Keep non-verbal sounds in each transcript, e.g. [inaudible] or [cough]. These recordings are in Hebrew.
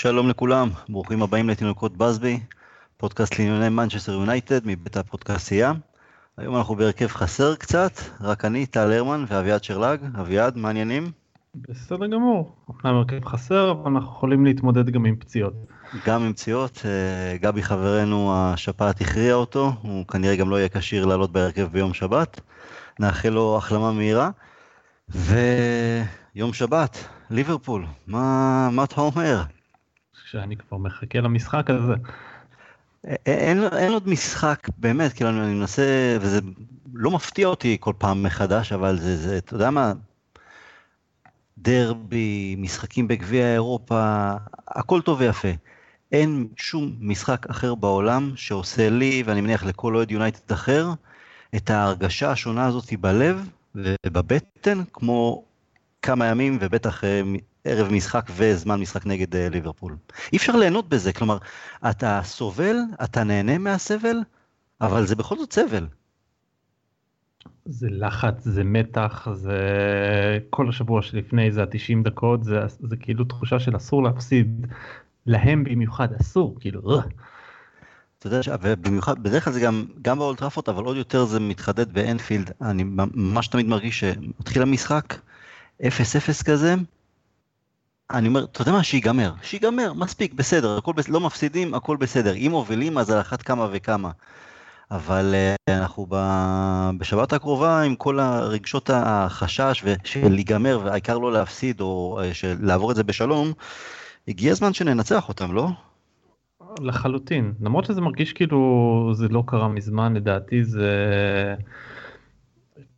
שלום לכולם, ברוכים הבאים לתינוקות בסבי, פודקאסט לענייני מנצ'סטר יונייטד מבית הפודקאסייה. היום אנחנו בהרכב חסר קצת, רק אני, טל הרמן ואביעד שרלג. אביעד, מה העניינים? בסדר גמור, אמנם הרכב חסר, אבל אנחנו יכולים להתמודד גם עם פציעות. גם עם פציעות, אה, גבי חברנו השפעת הכריע אותו, הוא כנראה גם לא יהיה כשיר לעלות בהרכב ביום שבת. נאחל לו החלמה מהירה. ויום שבת, ליברפול, מה, מה אתה אומר? שאני כבר מחכה למשחק הזה. אין, אין עוד משחק, באמת, כאילו אני מנסה, וזה לא מפתיע אותי כל פעם מחדש, אבל זה, זה אתה יודע מה, דרבי, משחקים בגביע אירופה, הכל טוב ויפה. אין שום משחק אחר בעולם שעושה לי, ואני מניח לכל אוהד יונייטד אחר, את ההרגשה השונה הזאת בלב ובבטן, כמו כמה ימים ובטח אה, ערב משחק וזמן משחק נגד אה, ליברפול. אי אפשר ליהנות בזה, כלומר, אתה סובל, אתה נהנה מהסבל, אבל זה בכל זאת סבל. זה לחץ, זה מתח, זה כל השבוע שלפני זה ה-90 דקות, זה, זה כאילו תחושה של אסור להפסיד, להם במיוחד אסור, כאילו. אתה יודע, ובמיוחד, בדרך כלל זה גם, גם באולטראפורט, אבל עוד יותר זה מתחדד באנפילד. אני ממש תמיד מרגיש שמתחיל המשחק, 0-0 כזה, אני אומר, אתה יודע מה, שיגמר, שיגמר, מספיק, בסדר, הכל בסדר, לא מפסידים, הכל בסדר. אם מובילים אז על אחת כמה וכמה. אבל uh, אנחנו ב... בשבת הקרובה עם כל הרגשות החשש של להיגמר והעיקר לא להפסיד או uh, של לעבור את זה בשלום, הגיע הזמן שננצח אותם, לא? לחלוטין, למרות שזה מרגיש כאילו זה לא קרה מזמן, לדעתי זה...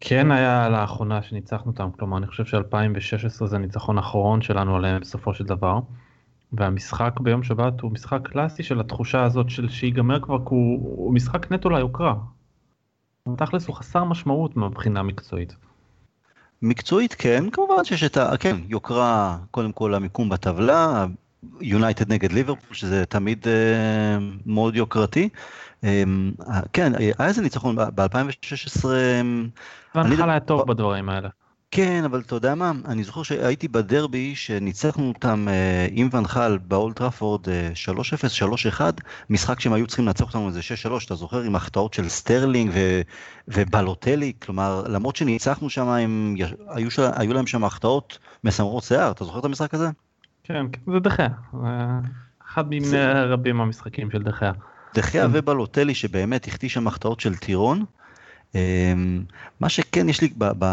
כן היה לאחרונה שניצחנו אותם, כלומר אני חושב ש-2016 זה הניצחון האחרון שלנו עליהם בסופו של דבר. והמשחק ביום שבת הוא משחק קלאסי של התחושה הזאת של שיגמר כבר, כי הוא, הוא משחק נטו ליוקרה. תכלס הוא חסר משמעות מבחינה מקצועית. מקצועית כן, כמובן שיש את ה... כן, יוקרה, קודם כל המיקום בטבלה, יונייטד נגד ליברפול, שזה תמיד אה, מאוד יוקרתי. אה, כן, היה איזה ניצחון ב-2016. ואן חאל היה טוב בדברים האלה. כן, אבל אתה יודע מה, אני זוכר שהייתי בדרבי שניצחנו אותם אה, עם ואן חאל באולט טראפורד 3-0, 3-1, משחק שהם היו צריכים לנצח אותנו איזה 6-3, אתה זוכר, עם החטאות של סטרלינג ו- ובלוטלי, כלומר, למרות שניצחנו שם, הם, היו, היו להם שם החטאות מסמרות שיער, אתה זוכר את המשחק הזה? כן, זה דחיה, אחד ממיני רבים מהמשחקים של דחיה. דחיה ובלוטלי שבאמת החטיא שם החטאות של טירון. אמ, מה שכן יש לי, ב, ב,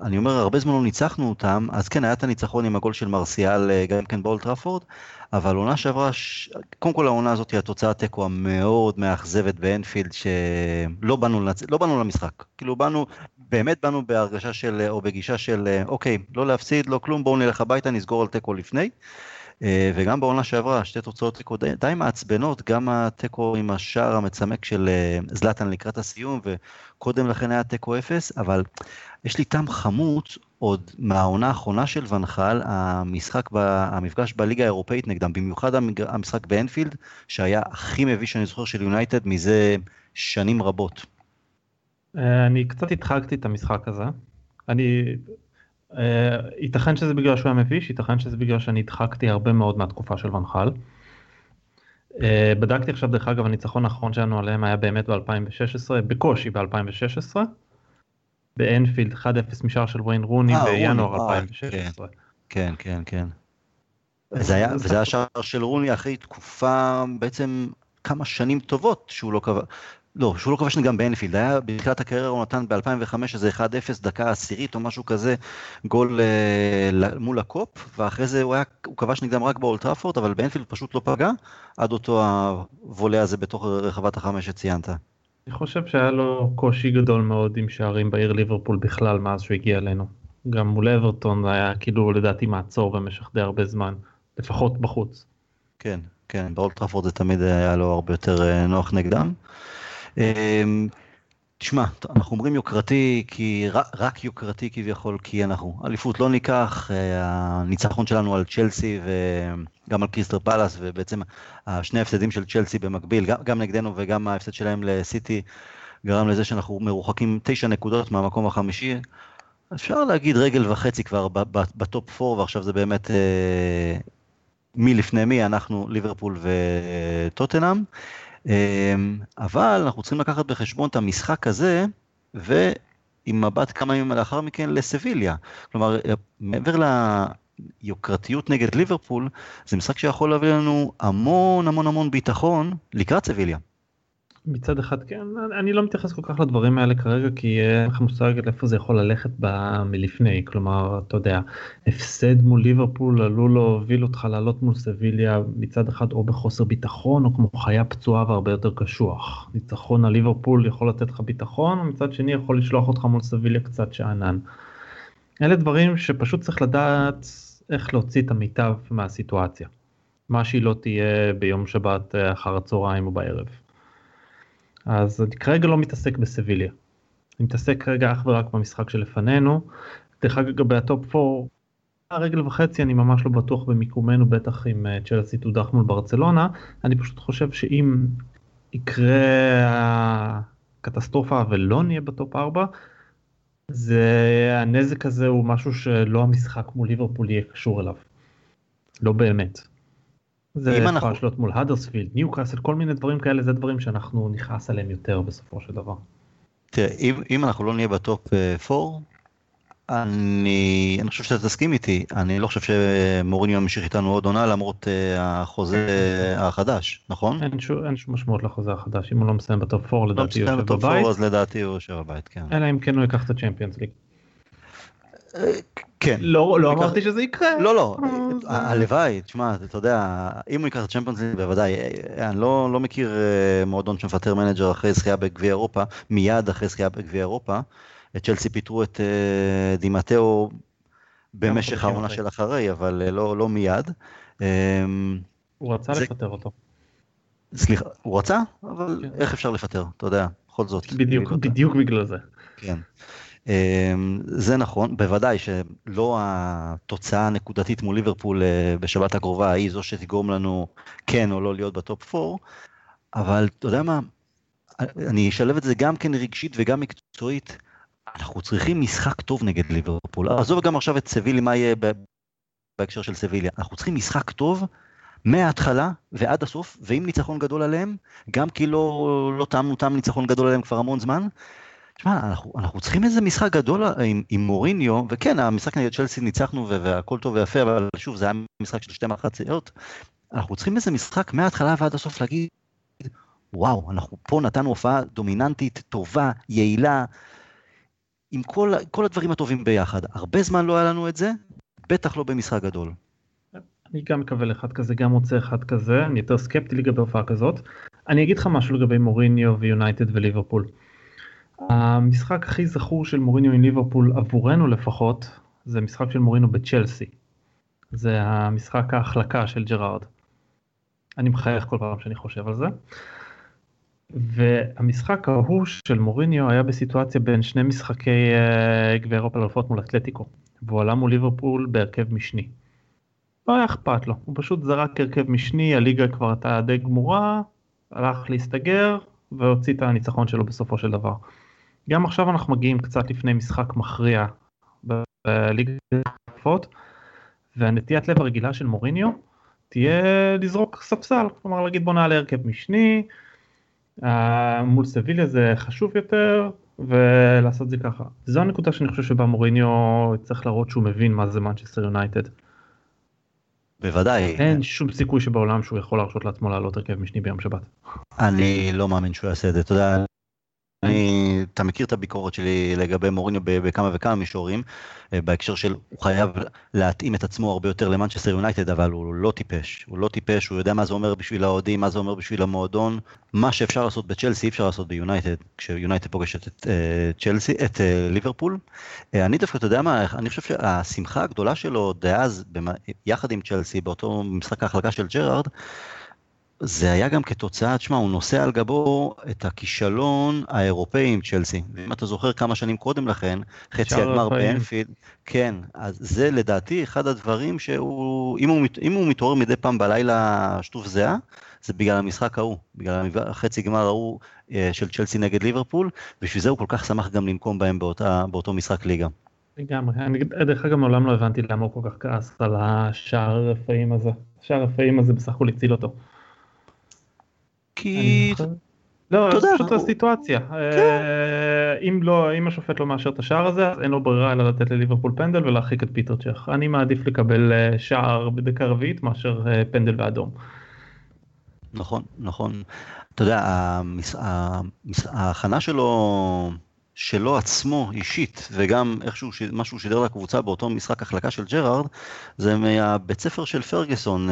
אני אומר הרבה זמן לא ניצחנו אותם, אז כן היה את הניצחון עם הגול של מרסיאל אה, גם כן באולטראפורד, אבל עונה שעברה. קודם כל העונה הזאת היא התוצאה תיקו המאוד מאכזבת באנפילד, שלא באנו. לא באנו למשחק, כאילו באנו, באמת באנו בהרגשה של, או בגישה של אה, אוקיי, לא להפסיד, לא כלום, בואו נלך הביתה, נסגור על תיקו לפני. אה, וגם בעונה שעברה, שתי תוצאות תיקו די, די מעצבנות, גם התיקו עם השער המצמק של אה, זלאטן לקראת הסיום, וקודם לכן היה תיקו אפס, אבל יש לי טעם חמוץ עוד מהעונה האחרונה של ונחל, המשחק, ב, המפגש בליגה האירופאית נגדם, במיוחד המשחק באנפילד, שהיה הכי מביש שאני זוכר של יונייטד מזה שנים רבות. אה, אני קצת הדחקתי את המשחק הזה. אני אה, ייתכן שזה בגלל שהוא היה מביש, ייתכן שזה בגלל שאני הדחקתי הרבה מאוד מהתקופה של ונחל. אה, בדקתי עכשיו דרך אגב הניצחון האחרון שלנו עליהם היה באמת ב-2016, בקושי ב-2016. באנפילד 1-0 משער של ויין רוני בינואר 2016. כן, כן, כן. וזה היה, וזה היה שער של רוני אחרי תקופה בעצם כמה שנים טובות שהוא לא קבע, לא, שהוא לא כבש גם באנפילד, היה בתחילת הקריירה הוא נתן ב-2005 איזה 1-0 דקה עשירית או משהו כזה, גול uh, מול הקופ, ואחרי זה הוא, היה, הוא כבש נגדם רק באולטראפורט, אבל באנפילד פשוט לא פגע, עד אותו הוולה הזה בתוך רחבת החמש שציינת. אני חושב שהיה לו קושי גדול מאוד עם שערים בעיר ליברפול בכלל מאז שהוא הגיע אלינו. גם מול אברטון היה כאילו לדעתי מעצור במשך די הרבה זמן, לפחות בחוץ. כן, כן, באולטראפורד זה תמיד היה לו הרבה יותר אה, נוח נגדם. אמ, תשמע, אנחנו אומרים יוקרתי, כי רק יוקרתי כביכול, כי אנחנו אליפות לא ניקח, אה, הניצחון שלנו על צ'לסי וגם על קריסטר פלאס, ובעצם השני ההפסדים של צ'לסי במקביל, גם, נגדנו וגם ההפסד שלהם לסיטי, גרם לזה שאנחנו מרוחקים תשע נקודות מהמקום החמישי. אפשר להגיד רגל וחצי כבר בטופ 4, ועכשיו זה באמת אה, מי לפני מי, אנחנו ליברפול וטוטנאם, אבל אנחנו צריכים לקחת בחשבון את המשחק הזה, ועם מבט כמה ימים לאחר מכן לסביליה. כלומר, מעבר ליוקרתיות נגד ליברפול, זה משחק שיכול להביא לנו המון המון המון ביטחון לקראת סביליה. מצד אחד כן אני לא מתייחס כל כך לדברים האלה כרגע כי אין לך מושג איפה זה יכול ללכת מלפני כלומר אתה יודע הפסד מול ליברפול עלול להוביל אותך לעלות מול סביליה מצד אחד או בחוסר ביטחון או כמו חיה פצועה והרבה יותר קשוח ניצחון על ליברפול יכול לתת לך ביטחון ומצד שני יכול לשלוח אותך מול סביליה קצת שאנן. אלה דברים שפשוט צריך לדעת איך להוציא את המיטב מהסיטואציה. מה שהיא לא תהיה ביום שבת אה, אחר הצהריים או בערב. אז אני כרגע לא מתעסק בסביליה. אני מתעסק כרגע אך ורק במשחק שלפנינו. דרך אגב לגבי הטופ 4, רגל וחצי אני ממש לא בטוח במיקומנו בטח אם אה, צ'לסי תודח מול ברצלונה. אני פשוט חושב שאם יקרה הקטסטרופה ולא נהיה בטופ 4, זה הנזק הזה הוא משהו שלא המשחק מול ליברפול יהיה קשור אליו. לא באמת. זה יכול אנחנו... לשלוט מול האדרספילד, ניוקאסל, כל מיני דברים כאלה, זה דברים שאנחנו נכעס עליהם יותר בסופו של דבר. תראה, אם, אם אנחנו לא נהיה ב top 4, אה, אני, אני חושב שאתה תסכים איתי, אני לא חושב שמוריניו ימשיך איתנו עוד עונה למרות uh, החוזה החדש, נכון? אין, שום, אין שום משמעות לחוזה החדש, אם הוא לא מסיים ב top 4 לדעתי הוא יושב בבית. לא אז לדעתי הוא יושב בבית, כן. אלא אם כן הוא ייקח את הצ'מפיונס ליג. כן. לא, לא אמרתי שזה יקרה. לא, לא, אה, הלוואי, תשמע, אתה יודע, אם הוא ייקח את צ'מפיונס ליג, בוודאי, אה, אני לא, לא מכיר אה, מועדון שמפטר מנג'ר אחרי זכייה בגביע אירופה, מיד אחרי זכייה בגביע אירופה. את צ'לסי פיטרו את די מתאו במשך העונה של אחרי, אבל לא, לא מיד. הוא רצה זה... לפטר אותו. סליחה, הוא רצה? אבל כן. איך אפשר לפטר, אתה יודע, בכל זאת. בדיוק, בדיוק בגלל זה. כן. אמ, זה נכון, בוודאי שלא התוצאה הנקודתית מול ליברפול אה, בשבת הקרובה היא זו שתגרום לנו כן או לא להיות בטופ 4, אבל אתה יודע מה, אני אשלב את זה גם כן רגשית וגם מקצועית, אנחנו צריכים משחק טוב נגד ליברפול, עזוב גם עכשיו את סבילי מה יהיה בהקשר של סביליה, אנחנו צריכים משחק טוב מההתחלה ועד הסוף, ועם ניצחון גדול עליהם, גם כי לא, לא טעמנו טעם ניצחון גדול עליהם כבר המון זמן, תשמע, אנחנו, אנחנו צריכים איזה משחק גדול עם, עם מוריניו, וכן, המשחק נגד צ'לסי ניצחנו והכל טוב ויפה, אבל שוב, זה היה משחק של שתי מחציות. אנחנו צריכים איזה משחק מההתחלה ועד הסוף להגיד, וואו, אנחנו פה נתנו הופעה דומיננטית, טובה, יעילה, עם כל, כל הדברים הטובים ביחד. הרבה זמן לא היה לנו את זה, בטח לא במשחק גדול. אני גם מקבל אחד כזה, גם רוצה אחד כזה, אני יותר סקפטי לגבי הופעה כזאת. אני אגיד לך משהו לגבי מוריניו ויונייטד וליברפול. המשחק הכי זכור של מוריניו עם ליברפול עבורנו לפחות זה משחק של מורינו בצ'לסי. זה המשחק ההחלקה של ג'רארד. אני מחייך כל פעם שאני חושב על זה. והמשחק ההוא של מוריניו היה בסיטואציה בין שני משחקי uh, גביע אירופה לאלופות מול אתלטיקו. והוא עלה מול ליברפול בהרכב משני. לא היה אכפת לו, הוא פשוט זרק הרכב משני, הליגה כבר הייתה די גמורה, הלך להסתגר והוציא את הניצחון שלו בסופו של דבר. גם עכשיו אנחנו מגיעים קצת לפני משחק מכריע בליגת העפות, והנטיית לב הרגילה של מוריניו תהיה לזרוק ספסל, כלומר להגיד בוא נעלה הרכב משני, מול סביליה זה חשוב יותר, ולעשות זה ככה. זו הנקודה שאני חושב שבה מוריניו צריך להראות שהוא מבין מה זה מנצ'סטר יונייטד. בוודאי. אין שום סיכוי שבעולם שהוא יכול להרשות לעצמו לעלות הרכב משני ביום שבת. אני לא מאמין שהוא יעשה את זה, אתה יודע, אני, אתה מכיר את הביקורת שלי לגבי מוריניו בכמה וכמה מישורים, אה, בהקשר של הוא חייב להתאים את עצמו הרבה יותר למנצ'סטר יונייטד, אבל הוא לא טיפש, הוא לא טיפש, הוא יודע מה זה אומר בשביל האוהדים, מה זה אומר בשביל המועדון, מה שאפשר לעשות בצ'לסי אפשר לעשות ביונייטד, כשיונייטד פוגשת את uh, צ'לסי, את uh, ליברפול. אני דווקא, אתה יודע מה, אני חושב שהשמחה הגדולה שלו דאז, יחד עם צ'לסי, באותו משחק ההחלקה של ג'רארד, זה היה גם כתוצאה, תשמע, הוא נושא על גבו את הכישלון האירופאי עם צ'לסי. ואם אתה זוכר כמה שנים קודם לכן, חצי הגמר באנפילד, כן, אז זה לדעתי אחד הדברים שהוא, אם הוא, אם הוא מתעורר מדי פעם בלילה שטוף זהה, זה בגלל המשחק ההוא, בגלל החצי גמר ההוא אה, של צ'לסי נגד ליברפול, בשביל זה הוא כל כך שמח גם לנקום בהם באותה, באותו משחק ליגה. לגמרי. אני דרך אגב מעולם לא הבנתי למה הוא כל כך כעס על השער הרפאים הזה. השער הרפאים הזה בסך הכל הציל אותו. כי... לא, זה פשוט הסיטואציה. כן. אה, אם לא, אם השופט לא מאשר את השער הזה, אז אין לו ברירה אלא לתת לליברפול פנדל ולהרחיק את פיטר צ'ך. אני מעדיף לקבל אה, שער בדקה רביעית מאשר אה, פנדל ואדום. נכון, נכון. אתה יודע, ההכנה שלו, שלו עצמו אישית, וגם איכשהו מה שהוא שידר לקבוצה באותו משחק ההחלקה של ג'רארד, זה מהבית ספר של פרגוסון.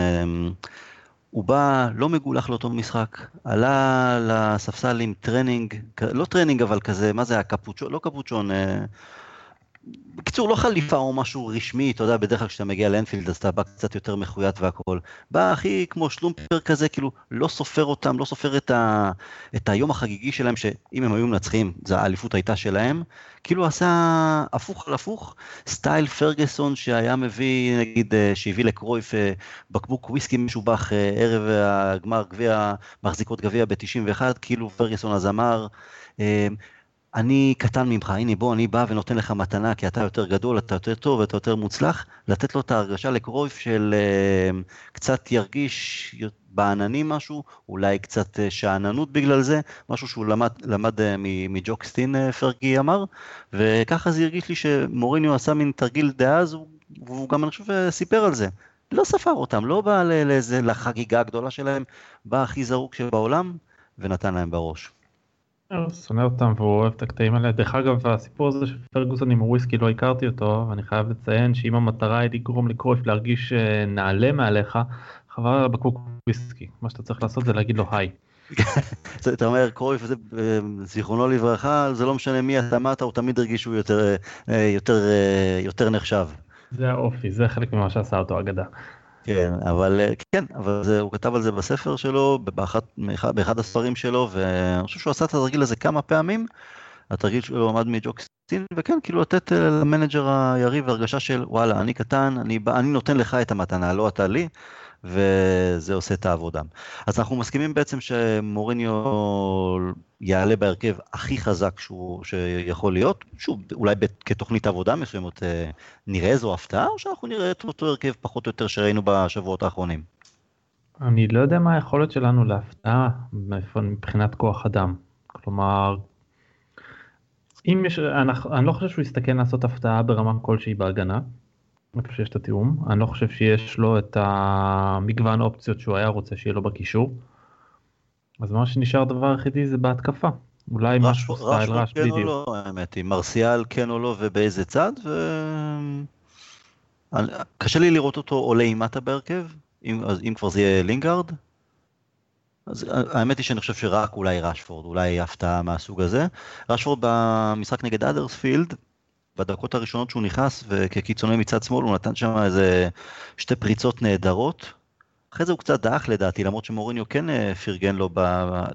הוא בא לא מגולח לאותו משחק, עלה לספסל עם טרנינג, לא טרנינג אבל כזה, מה זה היה קפוצ'ון, לא קפוצ'ון, אה, בקיצור, לא חליפה או משהו רשמי, אתה יודע, בדרך כלל כשאתה מגיע לאנפילד אז אתה בא קצת יותר מחויט והכל. בא הכי כמו שלומפר כזה, כאילו, לא סופר אותם, לא סופר את, ה, את היום החגיגי שלהם, שאם הם היו מנצחים, זו האליפות הייתה שלהם. כאילו עשה הפוך על הפוך, סטייל פרגוסון שהיה מביא, נגיד, אה, שהביא לקרויף אה, בקבוק וויסקי משובח אה, ערב הגמר גביע, מחזיקות גביע ב-91, כאילו פרגוסון הזמר. אני קטן ממך, הנה בוא, אני בא ונותן לך מתנה, כי אתה יותר גדול, אתה יותר טוב, ואתה יותר מוצלח, לתת לו את ההרגשה לקרויף של uh, קצת ירגיש בעננים משהו, אולי קצת uh, שאננות בגלל זה, משהו שהוא למד, למד uh, מג'וקסטין, פרגי אמר, וככה זה הרגיש לי שמוריניו עשה מין תרגיל דאז, והוא גם, אני חושב, סיפר על זה. לא ספר אותם, לא בא לאיזה, לחגיגה הגדולה שלהם, בא הכי זרוק שבעולם, ונתן להם בראש. שונא אותם והוא אוהב את הקטעים האלה. דרך אגב הסיפור הזה של פרגוסון עם הוויסקי לא הכרתי אותו ואני חייב לציין שאם המטרה היא לגרום לקרויף להרגיש אה, נעלה מעליך חבל על הבקבוק וויסקי מה שאתה צריך לעשות זה להגיד לו היי. [laughs] אתה אומר קרויף זה אה, זיכרונו לברכה זה לא משנה מי אתה מה אתה הוא תמיד הרגיש שהוא יותר אה, יותר יותר נחשב. זה האופי זה חלק ממה שעשה אותו אגדה. כן, אבל אה, כן, אבל זה, הוא כתב על זה בספר שלו, באחת, באחד הספרים שלו, ואני חושב שהוא עשה את התרגיל הזה כמה פעמים. התרגיל שלו עמד מג'וק סטין, וכן, כאילו לתת אה, למנג'ר היריב הרגשה של וואלה, אני קטן, אני, אני נותן לך את המתנה, לא אתה לי, וזה עושה את העבודה. אז אנחנו מסכימים בעצם שמוריניו יעלה בהרכב הכי חזק שהוא, שיכול להיות, שוב, אולי כתוכנית עבודה מסוימת אה, נראה איזו הפתעה, או שאנחנו נראה את אותו הרכב פחות או יותר שראינו בשבועות האחרונים? אני לא יודע מה היכולת שלנו להפתעה מבחינת כוח אדם. כלומר, אם יש, אני, אני לא חושב שהוא יסתכן לעשות הפתעה ברמה כלשהי בהגנה, איפה שיש את התיאו, אני לא חושב שיש לו את המגוון אופציות שהוא היה רוצה שיהיה לו בקישור. אז מה שנשאר הדבר היחידי זה בהתקפה. אולי משהו style ראש כן בדיוק. או לא, האמת היא, מרסיאל כן או לא ובאיזה צד, ו... קשה לי לראות אותו עולה עם מטה בהרכב, אם, אם כבר זה יהיה לינגארד. אז האמת היא שאני חושב שרק אולי ראשפורד, אולי הפתעה מהסוג הזה. ראשפורד במשחק נגד האדרספילד, בדקות הראשונות שהוא נכנס וכקיצוני מצד שמאל הוא נתן שם איזה שתי פריצות נהדרות. אחרי זה הוא קצת דעך לדעתי למרות שמוריניו כן אה, פרגן לו ב...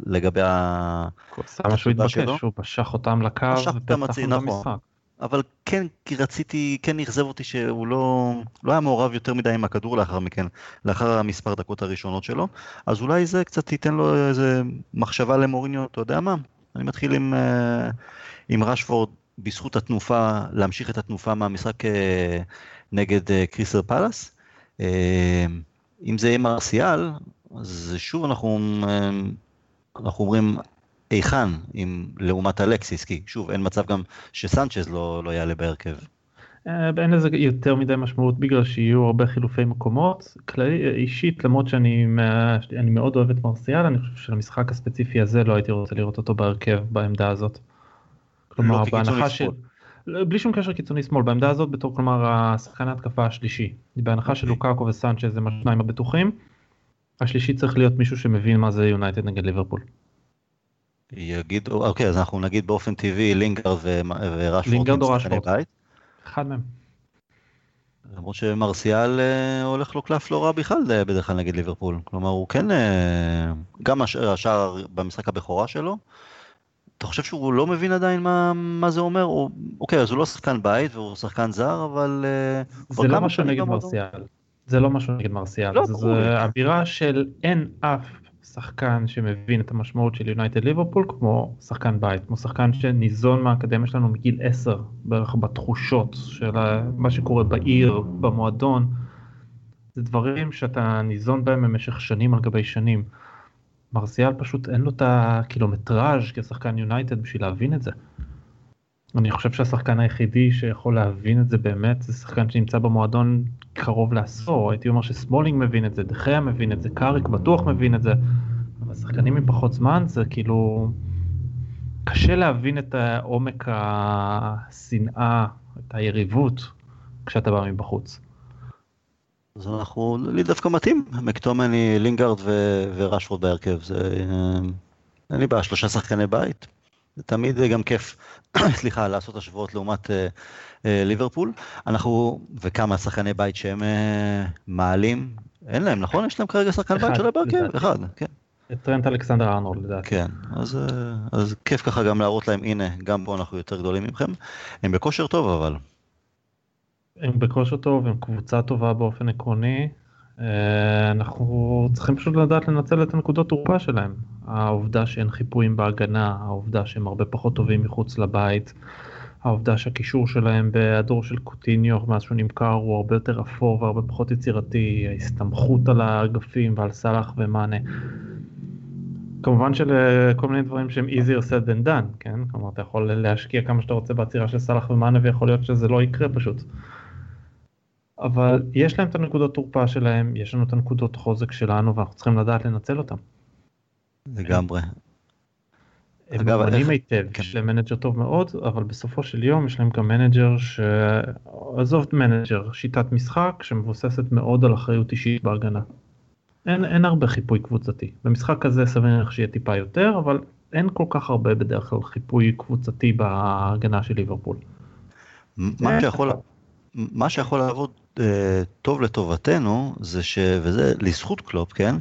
לגבי ה... עשה מה שהוא התבקש, הוא פשח אותם לקו ופתח אותם נכון. במשחק. אבל כן כי רציתי, כן אכזב אותי שהוא לא, לא היה מעורב יותר מדי עם הכדור לאחר מכן, לאחר המספר דקות הראשונות שלו, אז אולי זה קצת ייתן לו איזה מחשבה למוריניו, אתה יודע מה? אני מתחיל עם, אה, עם רשפורד בזכות התנופה, להמשיך את התנופה מהמשחק אה, נגד אה, קריסטל פלאס. אה, אם זה יהיה מרסיאל, אז שוב אנחנו, אנחנו אומרים היכן עם לעומת אלקסיס, כי שוב אין מצב גם שסנצ'ז לא, לא יעלה בהרכב. אין לזה יותר מדי משמעות בגלל שיהיו הרבה חילופי מקומות. כללי, אישית למרות שאני מאוד אוהב את מרסיאל אני חושב שלמשחק הספציפי הזה לא הייתי רוצה לראות אותו בהרכב בעמדה הזאת. כלומר, לא בהנחה של... בלי שום קשר קיצוני שמאל, בעמדה הזאת בתור כלומר השחקן ההתקפה השלישי. בהנחה okay. של אוקיי. לוקאקו וסנצ'ז הם השניים הבטוחים, השלישי צריך להיות מישהו שמבין מה זה יונייטד נגד ליברפול. יגידו, אוקיי, אז אנחנו נגיד באופן טבעי לינגרד ורשפורד. לינגרד או רשפורד. אחד מהם. למרות שמרסיאל אה, הולך לו קלף לא רע בכלל אה, בדרך כלל נגד ליברפול. כלומר הוא כן, אה, גם השער במשחק הבכורה שלו, אתה חושב שהוא לא מבין עדיין מה, מה זה אומר? או, אוקיי, אז הוא לא שחקן בית והוא שחקן זר, אבל... אה, זה לא משהו נגד מרסיאל. זה לא משהו נגד מרסיאל. לא, זו אווירה של אין אף שחקן שמבין את המשמעות של יונייטד ליברפול כמו שחקן בית, כמו שחקן שניזון מהאקדמיה שלנו מגיל 10 בערך בתחושות של מה שקורה בעיר, במועדון. זה דברים שאתה ניזון בהם במשך שנים על גבי שנים. מרסיאל פשוט אין לו את הקילומטראז' כשחקן יונייטד בשביל להבין את זה. אני חושב שהשחקן היחידי שיכול להבין את זה באמת זה שחקן שנמצא במועדון קרוב לעשור, הייתי אומר שסמולינג מבין את זה, דחיה מבין את זה, קאריק בטוח מבין את זה, אבל שחקנים עם פחות זמן זה כאילו קשה להבין את עומק השנאה, את היריבות כשאתה בא מבחוץ. אז אנחנו, לי דווקא מתאים, מקטומני, לינגארד ורשפורד בהרכב, זה, אה, אין לי בעיה, שלושה שחקני בית, זה תמיד גם כיף, [coughs] סליחה, לעשות השוואות לעומת אה, אה, ליברפול. אנחנו, וכמה שחקני בית שהם אה, מעלים, אין להם, נכון? יש להם כרגע שחקן בית של בהרכב? אחד, כן. טרנט אלכסנדר ארנולד לדעתי. כן, אז, אה, אז כיף ככה גם להראות להם, הנה, גם פה אנחנו יותר גדולים ממכם. הם בכושר טוב אבל. הם בכושר טוב, הם קבוצה טובה באופן עקרוני. אה, אנחנו צריכים פשוט לדעת לנצל את הנקודות תורפה שלהם. העובדה שאין חיפויים בהגנה, העובדה שהם הרבה פחות טובים מחוץ לבית, העובדה שהקישור שלהם בהיעדור של קוטיניו מאז שהוא נמכר הוא הרבה יותר אפור והרבה פחות יצירתי, ההסתמכות על האגפים ועל סאלח ומאנה. כמובן שלכל מיני דברים שהם easier said than done, כן? כלומר אתה יכול להשקיע כמה שאתה רוצה בעצירה של סאלח ומאנה ויכול להיות שזה לא יקרה פשוט. אבל יש להם את הנקודות תורפה שלהם, יש לנו את הנקודות חוזק שלנו ואנחנו צריכים לדעת לנצל אותם. לגמרי. הם מובנים היטב, כן. יש להם מנג'ר טוב מאוד, אבל בסופו של יום יש להם גם מנג'ר ש... עזוב מנג'ר, שיטת משחק שמבוססת מאוד על אחריות אישית בהגנה. אין, אין הרבה חיפוי קבוצתי. במשחק כזה סביר להניח שיהיה טיפה יותר, אבל אין כל כך הרבה בדרך כלל חיפוי קבוצתי בהגנה של ליברפול. מה שיכול, מה שיכול לעבוד טוב לטובתנו זה ש... וזה לזכות קלופ, כן?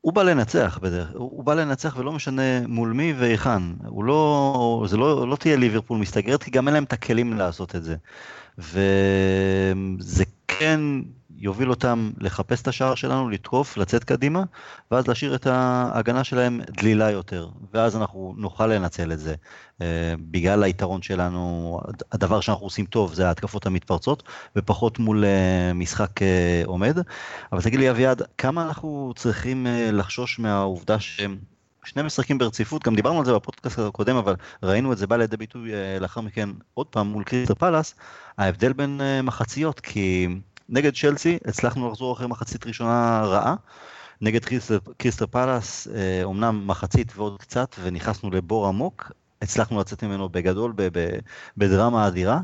הוא בא לנצח בדרך, הוא בא לנצח ולא משנה מול מי והיכן, הוא לא, זה לא, לא תהיה ליברפול מסתגרת כי גם אין להם את הכלים לעשות את זה. וזה כן יוביל אותם לחפש את השער שלנו, לתקוף, לצאת קדימה, ואז להשאיר את ההגנה שלהם דלילה יותר, ואז אנחנו נוכל לנצל את זה. אה, בגלל היתרון שלנו, הדבר שאנחנו עושים טוב זה ההתקפות המתפרצות, ופחות מול אה, משחק אה, עומד. אבל תגיד לי אביעד, כמה אנחנו צריכים לחשוש מהעובדה שהם... שני משחקים ברציפות, גם דיברנו על זה בפודקאסט הקודם, אבל ראינו את זה בא לידי ביטוי לאחר מכן עוד פעם מול קריסטל פאלאס, ההבדל בין מחציות, כי נגד צ'לסי הצלחנו לחזור אחרי מחצית ראשונה רעה. נגד קריסטל פאלאס, אומנם אה, מחצית ועוד קצת, ונכנסנו לבור עמוק, הצלחנו לצאת ממנו בגדול, בדרמה אדירה,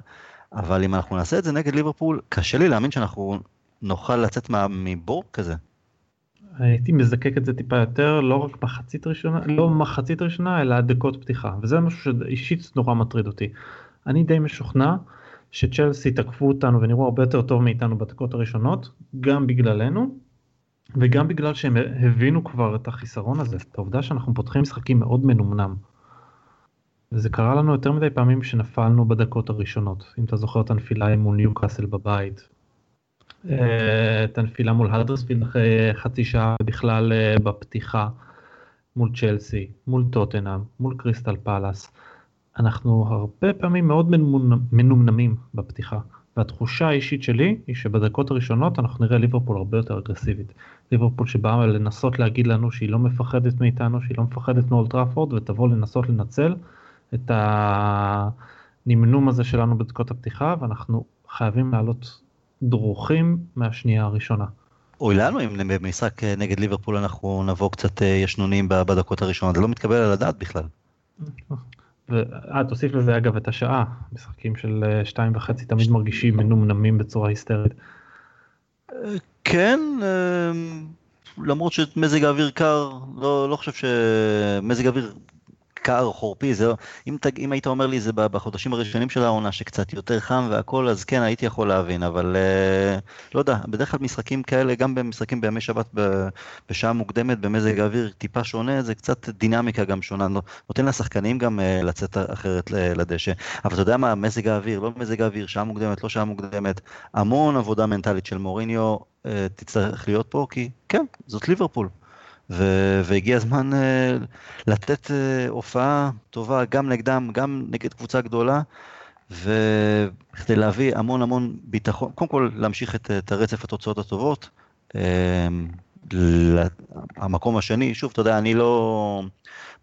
אבל אם אנחנו נעשה את זה נגד ליברפול, קשה לי להאמין שאנחנו נוכל לצאת מבור כזה. הייתי מזקק את זה טיפה יותר, לא רק מחצית ראשונה, לא מחצית ראשונה, אלא דקות פתיחה, וזה משהו שאישית נורא מטריד אותי. אני די משוכנע שצ'לסי תקפו אותנו ונראו הרבה יותר טוב מאיתנו בדקות הראשונות, גם בגללנו, וגם בגלל שהם הבינו כבר את החיסרון הזה, את העובדה שאנחנו פותחים משחקים מאוד מנומנם. וזה קרה לנו יותר מדי פעמים שנפלנו בדקות הראשונות. אם אתה זוכר את הנפילה מול ניוקאסל בבית, אה, את הנפילה מול האדרספילד אחרי חצי שעה בכלל אה, בפתיחה, מול צ'לסי, מול טוטנאם, מול קריסטל פאלאס. אנחנו הרבה פעמים מאוד מנומנמים בפתיחה. והתחושה האישית שלי היא שבדקות הראשונות אנחנו נראה ליברפול הרבה יותר אגרסיבית. ליברפול שבאה לנסות להגיד לנו שהיא לא מפחדת מאיתנו, שהיא לא מפחדת מאולטראפורד ותבוא לנסות לנצל את הנמנום הזה שלנו בדקות הפתיחה ואנחנו חייבים לעלות דרוכים מהשנייה הראשונה. אוי לנו אם במשחק נגד ליברפול אנחנו נבוא קצת אה, ישנונים בדקות הראשונות, זה לא מתקבל על הדעת בכלל. אה, תוסיף לזה אגב את השעה, משחקים של אה, שתיים וחצי תמיד מרגישים מנומנמים בצורה היסטרית. כן, אה, למרות שמזג האוויר קר, לא, לא חושב שמזג האוויר קר, חורפי, זה אם, תג, אם היית אומר לי זה בחודשים הראשונים של העונה שקצת יותר חם והכל, אז כן, הייתי יכול להבין, אבל אה, לא יודע, בדרך כלל משחקים כאלה, גם במשחקים בימי שבת בשעה מוקדמת, במזג האוויר טיפה שונה, זה קצת דינמיקה גם שונה, נותן לשחקנים גם אה, לצאת אחרת לדשא. אבל אתה יודע מה, מזג האוויר, לא מזג האוויר, שעה מוקדמת, לא שעה מוקדמת, המון עבודה מנטלית של מוריניו אה, תצטרך להיות פה, כי כן, זאת ליברפול. ו- והגיע הזמן uh, לתת uh, הופעה טובה גם נגדם, גם נגד קבוצה גדולה, וכדי להביא המון המון ביטחון, קודם כל להמשיך את, את הרצף התוצאות הטובות. Uh, המקום השני, שוב, אתה יודע, אני לא...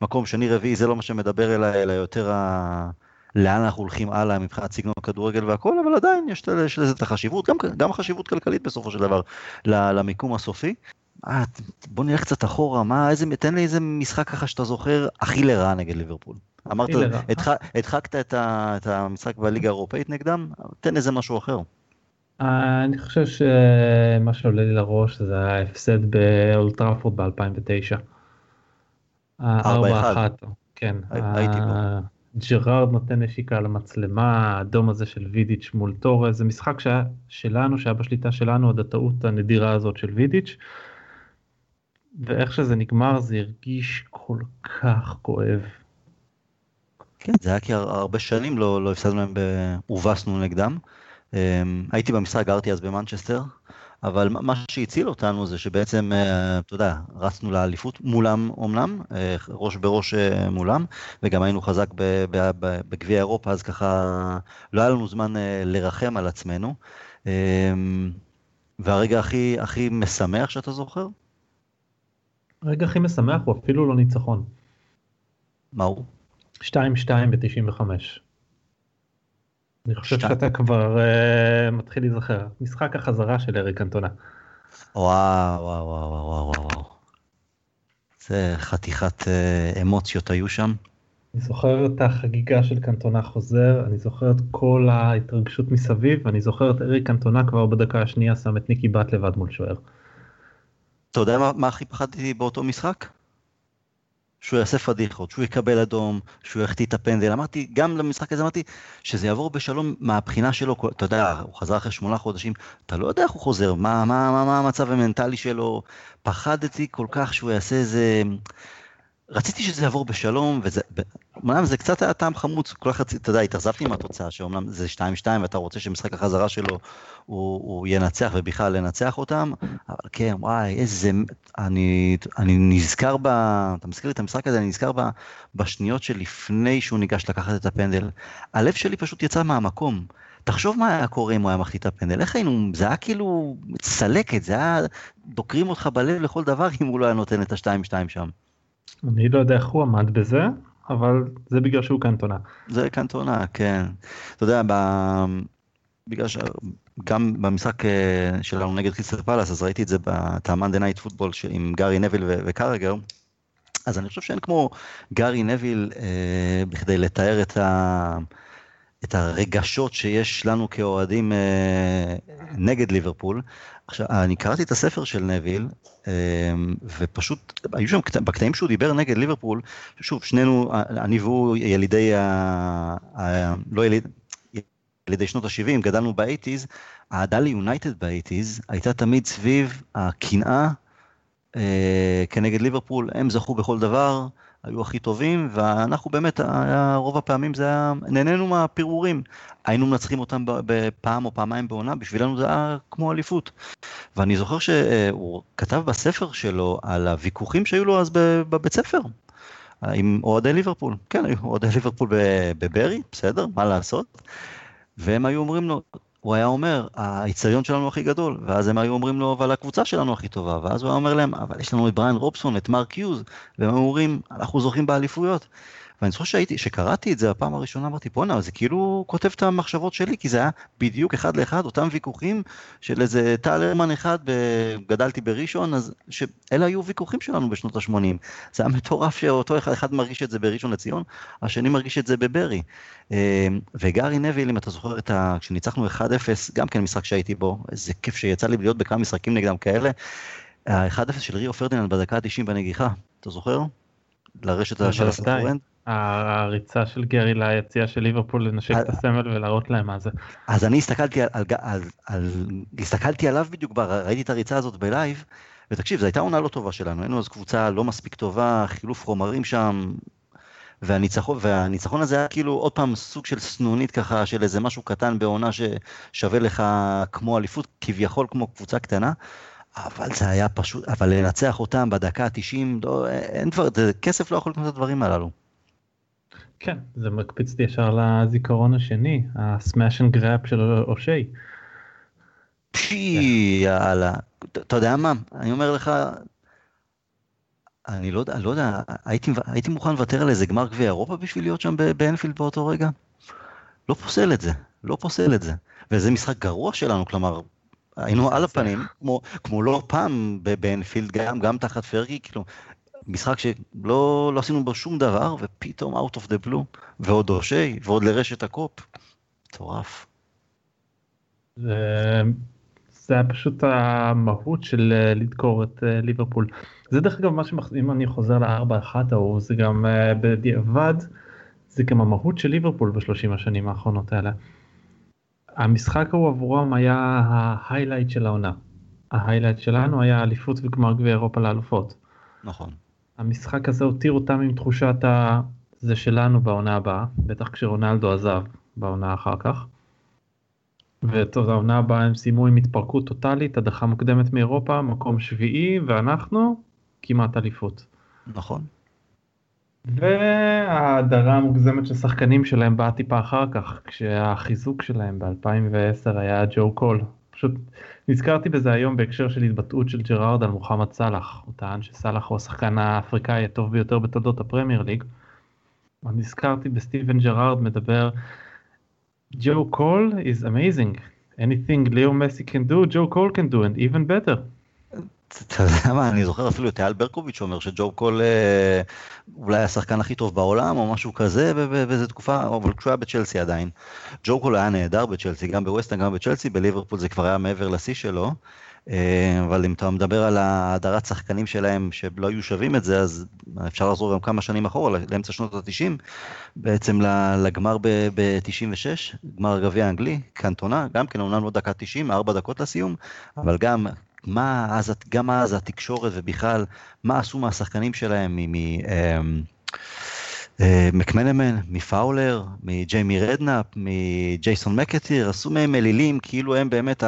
מקום שני רביעי זה לא מה שמדבר אליי, אלא יותר ה... לאן אנחנו הולכים הלאה מבחינת סגנון הכדורגל והכל, אבל עדיין יש, יש לזה את החשיבות, גם, גם החשיבות כלכלית בסופו של דבר, למיקום הסופי. אה, בוא נלך קצת אחורה, מה, איזה, תן לי איזה משחק ככה שאתה זוכר הכי לרע נגד ליברפול. אמרת, הדחקת את, את המשחק בליגה האירופאית נגדם, תן איזה משהו אחר. אני חושב שמה שעולה לי לראש זה ההפסד באולד טראפורד ב-2009. 4-1. כן. הייתי פה. ג'רארד נותן נשיקה למצלמה, האדום הזה של וידיץ' מול טורס, זה משחק שהיה שלנו, שהיה בשליטה שלנו, עד הטעות הנדירה הזאת של וידיץ'. ואיך שזה נגמר זה הרגיש כל כך כואב. כן, זה היה כי הרבה שנים לא, לא הפסדנו להם, הובסנו נגדם. אמ, הייתי במשחק, גרתי אז במנצ'סטר, אבל מה שהציל אותנו זה שבעצם, אה, אתה יודע, רצנו לאליפות מולם אמנם, אה, ראש בראש אה, מולם, וגם היינו חזק בגביע אירופה, אז ככה לא היה לנו זמן לרחם על עצמנו. אמ, והרגע הכי, הכי משמח שאתה זוכר? הרגע הכי משמח הוא אפילו לא ניצחון. מה הוא? 2-2 ב-95. אני חושב שאתה כבר uh, מתחיל להיזכר. משחק החזרה של אריק אנטונה. וואו וואו וואו וואו וואו. זה חתיכת uh, אמוציות היו שם. אני זוכר את החגיגה של קנטונה חוזר, אני זוכר את כל ההתרגשות מסביב, ואני זוכר את אריק קנטונה כבר בדקה השנייה שם את ניקי בת לבד מול שוער. אתה יודע מה, מה הכי פחדתי באותו משחק? שהוא יעשה פדיחות, שהוא יקבל אדום, שהוא יחטיא את הפנדל. אמרתי, גם למשחק הזה אמרתי שזה יעבור בשלום מהבחינה שלו, אתה יודע, הוא חזר אחרי שמונה חודשים, אתה לא יודע איך הוא חוזר, מה, מה, מה, מה המצב המנטלי שלו. פחדתי כל כך שהוא יעשה איזה... רציתי שזה יעבור בשלום, וזה, אמנם זה קצת היה טעם חמוץ, כל אחד, אתה יודע, התאכזבתי מהתוצאה, שאומנם זה 2-2 ואתה רוצה שמשחק החזרה שלו הוא, הוא ינצח ובכלל לנצח אותם, אבל כן, וואי, איזה, אני, אני נזכר ב... אתה מזכיר לי את המשחק הזה, אני נזכר ב, בשניות שלפני שהוא ניגש לקחת את הפנדל. הלב שלי פשוט יצא מהמקום. תחשוב מה היה קורה אם הוא היה מחטיא את הפנדל, איך היינו, זה היה כאילו צלקת, זה היה, דוקרים אותך בלב לכל דבר אם הוא לא היה נותן את ה-2-2 שם. אני לא יודע איך הוא עמד בזה, אבל זה בגלל שהוא קנטונה. זה קנטונה, כן. אתה יודע, ב... בגלל שגם במשחק אה, שלנו נגד קריסטל פאלאס, אז ראיתי את זה ב-Monday Night Football עם גארי נביל וקראגר, אז אני חושב שאין כמו גארי נביל אה, בכדי לתאר את, ה, את הרגשות שיש לנו כאוהדים אה, נגד ליברפול. עכשיו, אני קראתי את הספר של נביל, אמ, ופשוט, היו שם, בקטעים שהוא דיבר נגד ליברפול, שוב, שנינו, אני והוא ילידי, ה, ה, לא יליד, ילידי שנות ה-70, גדלנו באייטיז, האהדה ליונייטד באייטיז הייתה תמיד סביב הקנאה אה, כנגד ליברפול, הם זכו בכל דבר, היו הכי טובים, ואנחנו באמת, רוב הפעמים זה היה, נהנינו מהפירורים. היינו מנצחים אותם בפעם או פעמיים בעונה, בשבילנו זה היה כמו אליפות. ואני זוכר שהוא כתב בספר שלו על הוויכוחים שהיו לו אז בבית ספר. עם אוהדי ליברפול, כן, היו אוהדי ליברפול בברי, בסדר, מה לעשות? והם היו אומרים לו, הוא היה אומר, האיצטדיון שלנו הכי גדול, ואז הם היו אומרים לו, אבל הקבוצה שלנו הכי טובה, ואז הוא היה אומר להם, אבל יש לנו את בריין רובסון, את מרק יוז, והם אומרים, אנחנו זוכים באליפויות. ואני זוכר שהייתי, שקראתי את זה הפעם הראשונה, אמרתי, בואנה, זה כאילו כותב את המחשבות שלי, כי זה היה בדיוק אחד לאחד, אותם ויכוחים של איזה טל הרמן אחד, גדלתי בראשון, אז שאלה היו ויכוחים שלנו בשנות ה-80. זה היה מטורף שאותו אחד, אחד מרגיש את זה בראשון לציון, השני מרגיש את זה בברי. אה, וגארי נביל, אם אתה זוכר את ה... כשניצחנו 1-0, גם כן משחק שהייתי בו, איזה כיף שיצא לי להיות בכמה משחקים נגדם כאלה. ה-1-0 של ריו פרדיננד בדקה ה-90 בנגיחה, אתה זוכר? לרשת של ה-Stretford End. הריצה של גרי ליציאה של ליברפול לנשק את הסמל ולהראות להם מה זה. אז אני הסתכלתי על, על, על, הסתכלתי עליו בדיוק, ראיתי את הריצה הזאת ב-live, ותקשיב, זו הייתה עונה לא טובה שלנו, היינו אז קבוצה לא מספיק טובה, חילוף חומרים שם, והניצחון, והניצחון הזה היה כאילו עוד פעם סוג של סנונית ככה, של איזה משהו קטן בעונה ששווה לך כמו אליפות, כביכול כמו קבוצה קטנה. אבל זה היה פשוט, אבל לנצח אותם בדקה ה-90, לא, אין דבר, כסף לא יכול לקנות את הדברים הללו. כן, זה מקפיץ לי ישר לזיכרון השני, ה smash and grab של אושי. פי, יאללה. אתה יודע מה, אני אומר לך, אני לא יודע, לא יודע, הייתי, הייתי מוכן לוותר על איזה גמר גביע אירופה בשביל להיות שם באנפילד באותו רגע? לא פוסל את זה, לא פוסל את זה. וזה משחק גרוע שלנו, כלומר, היינו על הפנים, כמו, כמו לא פעם באנפילד, גם, גם תחת פרגי, כאילו, משחק שלא לא עשינו בו שום דבר, ופתאום out of the blue, ועוד אושי, ועוד לרשת הקופ. מטורף. זה, זה היה פשוט המהות של אה, לדקור את אה, ליברפול. זה דרך אגב מה אם אני חוזר לארבע אחת ההוא, זה גם אה, בדיעבד, זה גם המהות של ליברפול בשלושים השנים האחרונות האלה. המשחק ההוא עבורם היה ה highlight של העונה. ה highlight שלנו היה אליפות וגמר גביע אירופה לאלופות. נכון. המשחק הזה הותיר אותם עם תחושת ה... זה שלנו בעונה הבאה, בטח כשרונלדו עזב בעונה אחר כך. וטוב, העונה הבאה הם סיימו עם התפרקות טוטאלית, הדחה מוקדמת מאירופה, מקום שביעי, ואנחנו כמעט אליפות. נכון. וההדרה המוגזמת של שחקנים שלהם באה טיפה אחר כך, כשהחיזוק שלהם ב-2010 היה ג'ו קול. פשוט נזכרתי בזה היום בהקשר של התבטאות של ג'רארד על מוחמד סאלח. הוא טען שסאלח הוא השחקן האפריקאי הטוב ביותר בתולדות הפרמייר ליג. נזכרתי בסטיבן ג'רארד מדבר, Joe Cole is amazing. anything Leo Messi can do, Joe Cole can do and even better. אתה יודע מה, אני זוכר אפילו את אייל ברקוביץ' אומר שג'ו קול אה, אולי השחקן הכי טוב בעולם או משהו כזה באיזה תקופה, אבל כשהוא היה בצ'לסי עדיין. ג'ו קול היה נהדר בצ'לסי, גם בווסטהאם, גם בצ'לסי, בליברפול זה כבר היה מעבר לשיא שלו. אה, אבל אם אתה מדבר על הדרת שחקנים שלהם שלא היו שווים את זה, אז אפשר לחזור גם כמה שנים אחורה, לאמצע שנות ה-90, בעצם לגמר ב-96, גמר הגביע האנגלי, קנטונה, גם כן אומנם לא דקה 90, 4 דקות לסיום, אבל גם מה אז, גם אז התקשורת ובכלל, מה עשו מהשחקנים שלהם, ממקמנמן, אה, מפאולר, מג'יימי רדנאפ, מג'ייסון מקטיר, עשו מהם אלילים כאילו הם באמת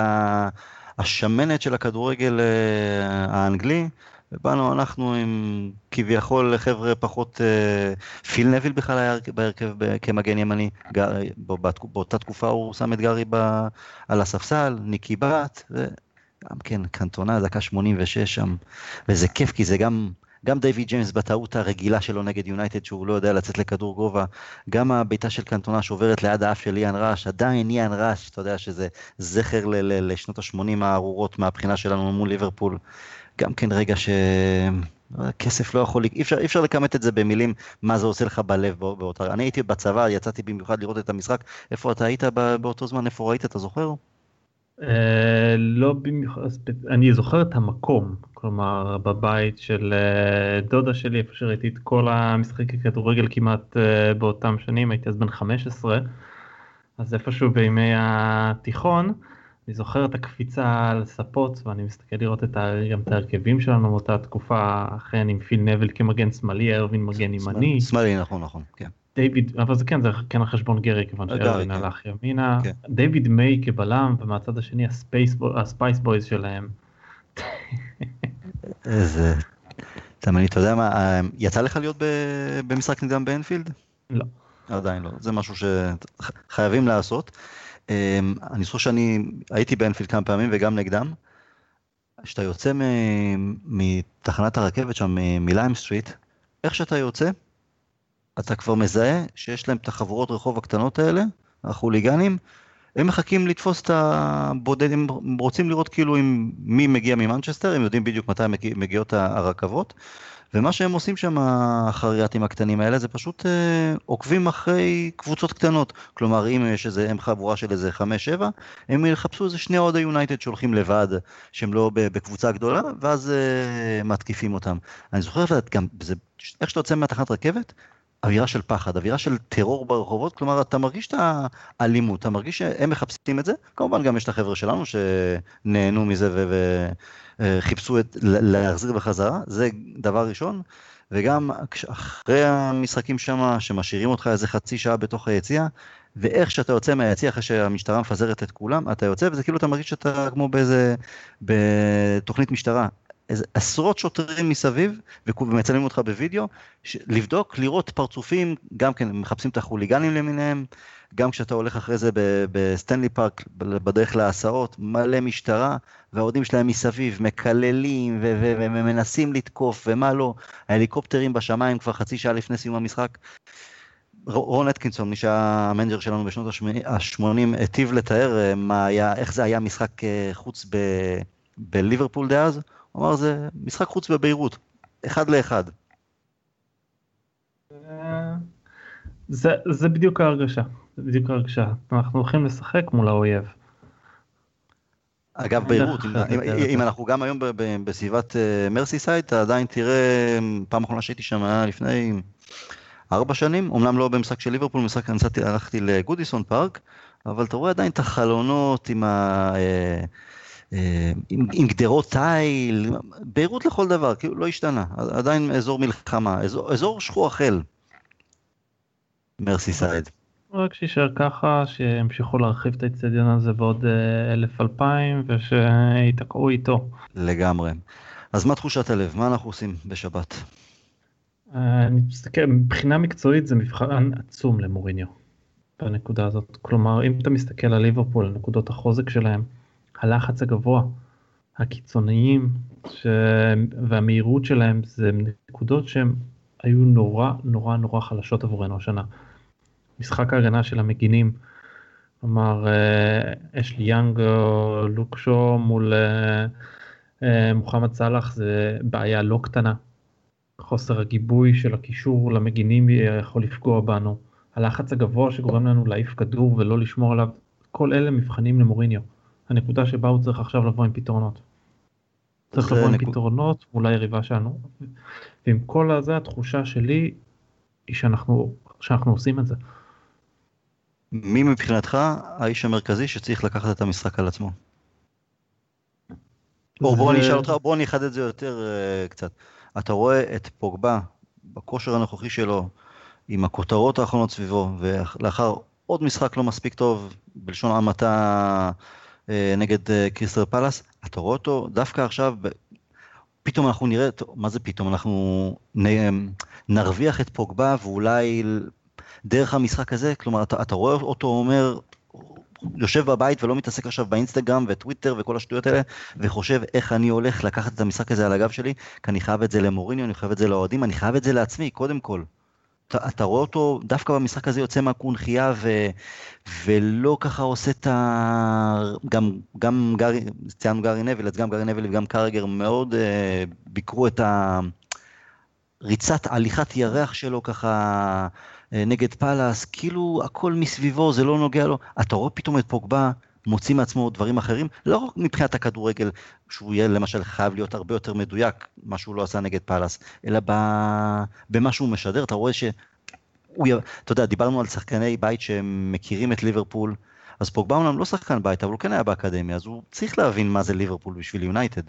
השמנת של הכדורגל אה, האנגלי. ובאנו אנחנו עם כביכול חבר'ה פחות, אה, פיל נביל בכלל היה בהרכב כמגן ימני, באותה תקופה הוא שם את גארי על הספסל, ניקי בת, גם כן, קנטונה, דקה 86 שם, וזה כיף כי זה גם, גם דיוויד ג'יימס בטעות הרגילה שלו נגד יונייטד, שהוא לא יודע לצאת לכדור גובה, גם הבעיטה של קנטונה שעוברת ליד האף של איאן ראש, עדיין איאן ראש, אתה יודע שזה זכר ל- ל- לשנות ה-80 הארורות מהבחינה שלנו מול ליברפול, גם כן רגע ש... כסף לא יכול, אי אפשר, אי אפשר לכמת את זה במילים מה זה עושה לך בלב באותה, אני הייתי בצבא, יצאתי במיוחד לראות את המשחק, איפה אתה היית באותו זמן, איפה ראית, אתה זוכר? אה, לא במיוחד, אני זוכר את המקום, כלומר בבית של אה, דודה שלי, איפה שראיתי את כל המשחקי כדורגל כמעט אה, באותם שנים, הייתי אז בן 15, אז איפשהו בימי התיכון, אני זוכר את הקפיצה על ספות, ואני מסתכל לראות את ה, גם את ההרכבים שלנו באותה תקופה, אכן עם פיל נבל כמגן שמאלי, ארווין מגן ימני. שמאלי, נכון, נכון, כן. דיוויד, אבל זה כן, זה כן על חשבון גרי, כיוון שארווין כן. הלך ימינה, כן. דיוויד מיי כבלם, ומהצד השני ה Spice Boys שלהם. איזה... תאמין אתה יודע מה, יצא לך להיות במשחק נגדם באנפילד? לא. עדיין לא, זה משהו שחייבים לעשות. אמ, אני זוכר שאני הייתי באנפילד כמה פעמים וגם נגדם. כשאתה יוצא מתחנת הרכבת שם מליים סטריט, איך שאתה יוצא, אתה כבר מזהה שיש להם את החבורות רחוב הקטנות האלה, החוליגנים, הם מחכים לתפוס את הבודדים, הם רוצים לראות כאילו עם מי מגיע ממנצ'סטר, הם יודעים בדיוק מתי מגיעות הרכבות, ומה שהם עושים שם, החרייתים הקטנים האלה, זה פשוט אה, עוקבים אחרי קבוצות קטנות. כלומר, אם יש איזה, הם חבורה של איזה 5-7, הם יחפשו איזה שני אוהדי יונייטד שהולכים לבד, שהם לא בקבוצה גדולה, ואז אה, מתקיפים אותם. אני זוכר גם, זה, איך שאתה יוצא מהתחנת רכבת, אווירה של פחד, אווירה של טרור ברחובות, כלומר אתה מרגיש את האלימות, אתה מרגיש שהם מחפשים את זה, כמובן גם יש את החבר'ה שלנו שנהנו מזה וחיפשו את, להחזיר בחזרה, זה דבר ראשון, וגם אחרי המשחקים שם, שמשאירים אותך איזה חצי שעה בתוך היציאה, ואיך שאתה יוצא מהיציע אחרי שהמשטרה מפזרת את כולם, אתה יוצא וזה כאילו אתה מרגיש שאתה כמו באיזה, בתוכנית משטרה. איזה עשרות שוטרים מסביב ומצלמים אותך בווידאו, לבדוק, לראות פרצופים, גם כן מחפשים את החוליגנים למיניהם, גם כשאתה הולך אחרי זה בסטנלי פארק בדרך להסעות, מלא משטרה, והאוהדים שלהם מסביב מקללים ומנסים לתקוף ומה לא, ההליקופטרים בשמיים כבר חצי שעה לפני סיום המשחק. רון אטקינסון, מי שהיה המנג'ר שלנו בשנות ה-80, היטיב לתאר אה, מה היה, איך זה היה משחק אה, חוץ ב, בליברפול דאז, אמר זה משחק חוץ בביירות, אחד לאחד. זה, זה בדיוק ההרגשה, זה בדיוק ההרגשה, אנחנו הולכים לשחק מול האויב. אגב ביירות, אם, אם, אם אנחנו גם היום בסביבת מרסי סייד, אתה עדיין תראה, פעם אחרונה שהייתי שם היה לפני ארבע שנים, אמנם לא במשחק של ליברפול, במשחק הלכתי לגודיסון פארק, אבל אתה רואה עדיין את החלונות עם, ה, אה, אה, עם, עם גדרות תיל, ביירות לכל דבר, כאילו לא השתנה, עדיין אזור מלחמה, אזור, אזור שכוח אל, מרסי סייד. רק שישאר ככה, שימשיכו להרחיב את האצטדיון הזה בעוד אה, אלף אלפיים ושיתקעו איתו. לגמרי. אז מה תחושת הלב? מה אנחנו עושים בשבת? אני מסתכל, מבחינה מקצועית זה מבחן עצום למוריניו בנקודה הזאת. כלומר, אם אתה מסתכל על ליברפול, נקודות החוזק שלהם, הלחץ הגבוה, הקיצוניים ש... והמהירות שלהם זה נקודות שהן היו נורא נורא נורא חלשות עבורנו השנה. משחק ההגנה של המגינים, כלומר אשלי יאנג או לוקשו מול אה, אה, מוחמד סאלח זה בעיה לא קטנה. חוסר הגיבוי של הקישור למגינים יכול לפגוע בנו, הלחץ הגבוה שגורם לנו להעיף כדור ולא לשמור עליו, כל אלה מבחנים למוריניו. הנקודה שבה הוא צריך עכשיו לבוא עם פתרונות. צריך לבוא עם פתרונות מול היריבה שלנו. ועם כל הזה התחושה שלי היא שאנחנו, שאנחנו עושים את זה. מי מבחינתך האיש המרכזי שצריך לקחת את המשחק על עצמו? או בוא אני אשאל אותך, בוא אני אחדד את זה יותר uh, קצת. אתה רואה את פוגבה בכושר הנוכחי שלו, עם הכותרות האחרונות סביבו, ולאחר עוד משחק לא מספיק טוב, בלשון המעטה נגד אה, קריסטר פלאס, אתה רואה אותו דווקא עכשיו, פתאום אנחנו נראה, מה זה פתאום, אנחנו נרוויח את פוגבה ואולי דרך המשחק הזה, כלומר אתה, אתה רואה אותו אומר, יושב בבית ולא מתעסק עכשיו באינסטגרם וטוויטר וכל השטויות האלה, וחושב איך אני הולך לקחת את המשחק הזה על הגב שלי, כי אני חייב את זה למוריניו, אני חייב את זה לאוהדים, אני חייב את זה לעצמי, קודם כל. אתה, אתה רואה אותו דווקא במשחק הזה יוצא מהקונכייה ו, ולא ככה עושה את ה... גם, גם גארי, ציינו גארי נביל, אז גם גארי נביל וגם קרגר מאוד uh, ביקרו את הריצת הליכת ירח שלו ככה אה, נגד פאלאס, כאילו הכל מסביבו, זה לא נוגע לו. אתה רואה פתאום את פוגבה מוציא מעצמו דברים אחרים, לא רק מבחינת הכדורגל, שהוא יהיה למשל חייב להיות הרבה יותר מדויק, מה שהוא לא עשה נגד פאלאס, אלא במה שהוא משדר, אתה רואה ש... הוא, אתה יודע, דיברנו על שחקני בית שמכירים את ליברפול, אז פוגבה אומנם לא שחקן בית, אבל הוא כן היה באקדמיה, אז הוא צריך להבין מה זה ליברפול בשביל יונייטד.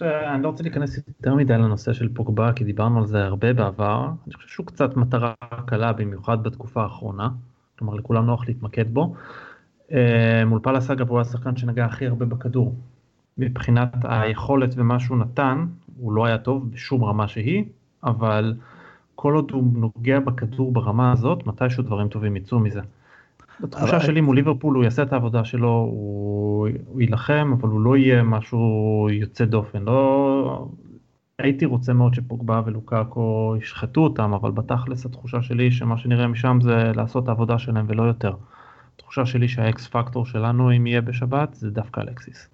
אני לא רוצה להיכנס יותר מדי לנושא של פוגבה, כי דיברנו על זה הרבה בעבר. אני חושב שהוא קצת מטרה קלה, במיוחד בתקופה האחרונה. כלומר, לכולם נוח להתמקד בו. אה, מול פאלאס אגב הוא השחקן שנגע הכי הרבה בכדור. מבחינת היכולת ומה שהוא נתן, הוא לא היה טוב בשום רמה שהיא, אבל כל עוד הוא נוגע בכדור ברמה הזאת, מתישהו דברים טובים יצאו מזה. בתחושה שלי מול ליברפול הוא יעשה את העבודה שלו, הוא, הוא יילחם, אבל הוא לא יהיה משהו יוצא דופן. לא... הייתי רוצה מאוד שפוגבה ולוקאקו ישחטו אותם, אבל בתכלס התחושה שלי שמה שנראה משם זה לעשות את העבודה שלהם ולא יותר. התחושה שלי שהאקס פקטור שלנו אם יהיה בשבת זה דווקא אלקסיס.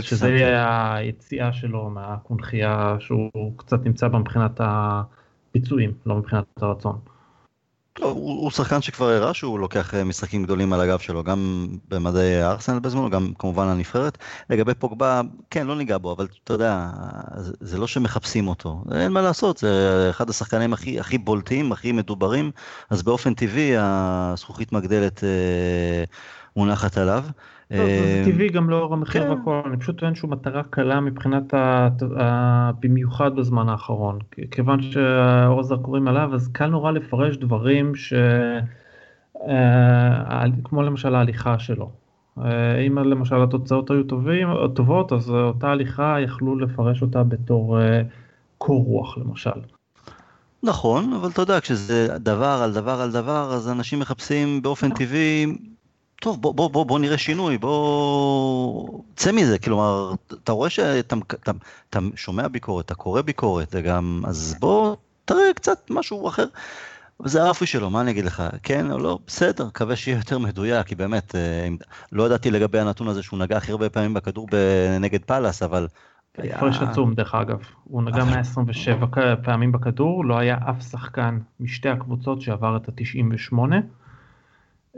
שזה יהיה היציאה שלו מהקונכייה שהוא קצת נמצא בה מבחינת הביצועים, לא מבחינת הרצון. לא, הוא, הוא שחקן שכבר הראה שהוא לוקח אה, משחקים גדולים על הגב שלו, גם במדעי הארסנל בזמנו, גם כמובן הנבחרת. לגבי פוגבה, כן, לא ניגע בו, אבל אתה יודע, זה, זה לא שמחפשים אותו. אין מה לעשות, זה אחד השחקנים הכי, הכי בולטים, הכי מדוברים, אז באופן טבעי הזכוכית מגדלת אה, מונחת עליו. טוב, זה טבעי גם לאור המחיר כן. והכל, אני פשוט טוען שהוא מטרה קלה מבחינת. במיוחד בזמן האחרון. כיוון שהאור הזרקורים עליו, אז קל נורא לפרש דברים ש... כמו למשל ההליכה שלו. אם למשל התוצאות היו טובים, טובות, אז אותה הליכה יכלו לפרש אותה בתור קור רוח למשל. נכון, אבל אתה יודע, כשזה דבר על דבר על דבר, אז אנשים מחפשים באופן טבעי, טוב, בוא, בוא, בוא, בוא נראה שינוי, בוא... צא מזה, כלומר, אתה רואה שאתה אתה, אתה שומע ביקורת, אתה קורא ביקורת, וגם, אז בוא תראה קצת משהו אחר. וזה האופי שלו, מה אני אגיד לך, כן או לא, בסדר, מקווה שיהיה יותר מדויק, כי באמת, אה, לא ידעתי לגבי הנתון הזה שהוא נגע הכי הרבה פעמים בכדור נגד פאלאס, אבל הפרש עצום דרך אגב, הוא נגע 127 פעמים בכדור, לא היה אף שחקן משתי הקבוצות שעבר את ה-98.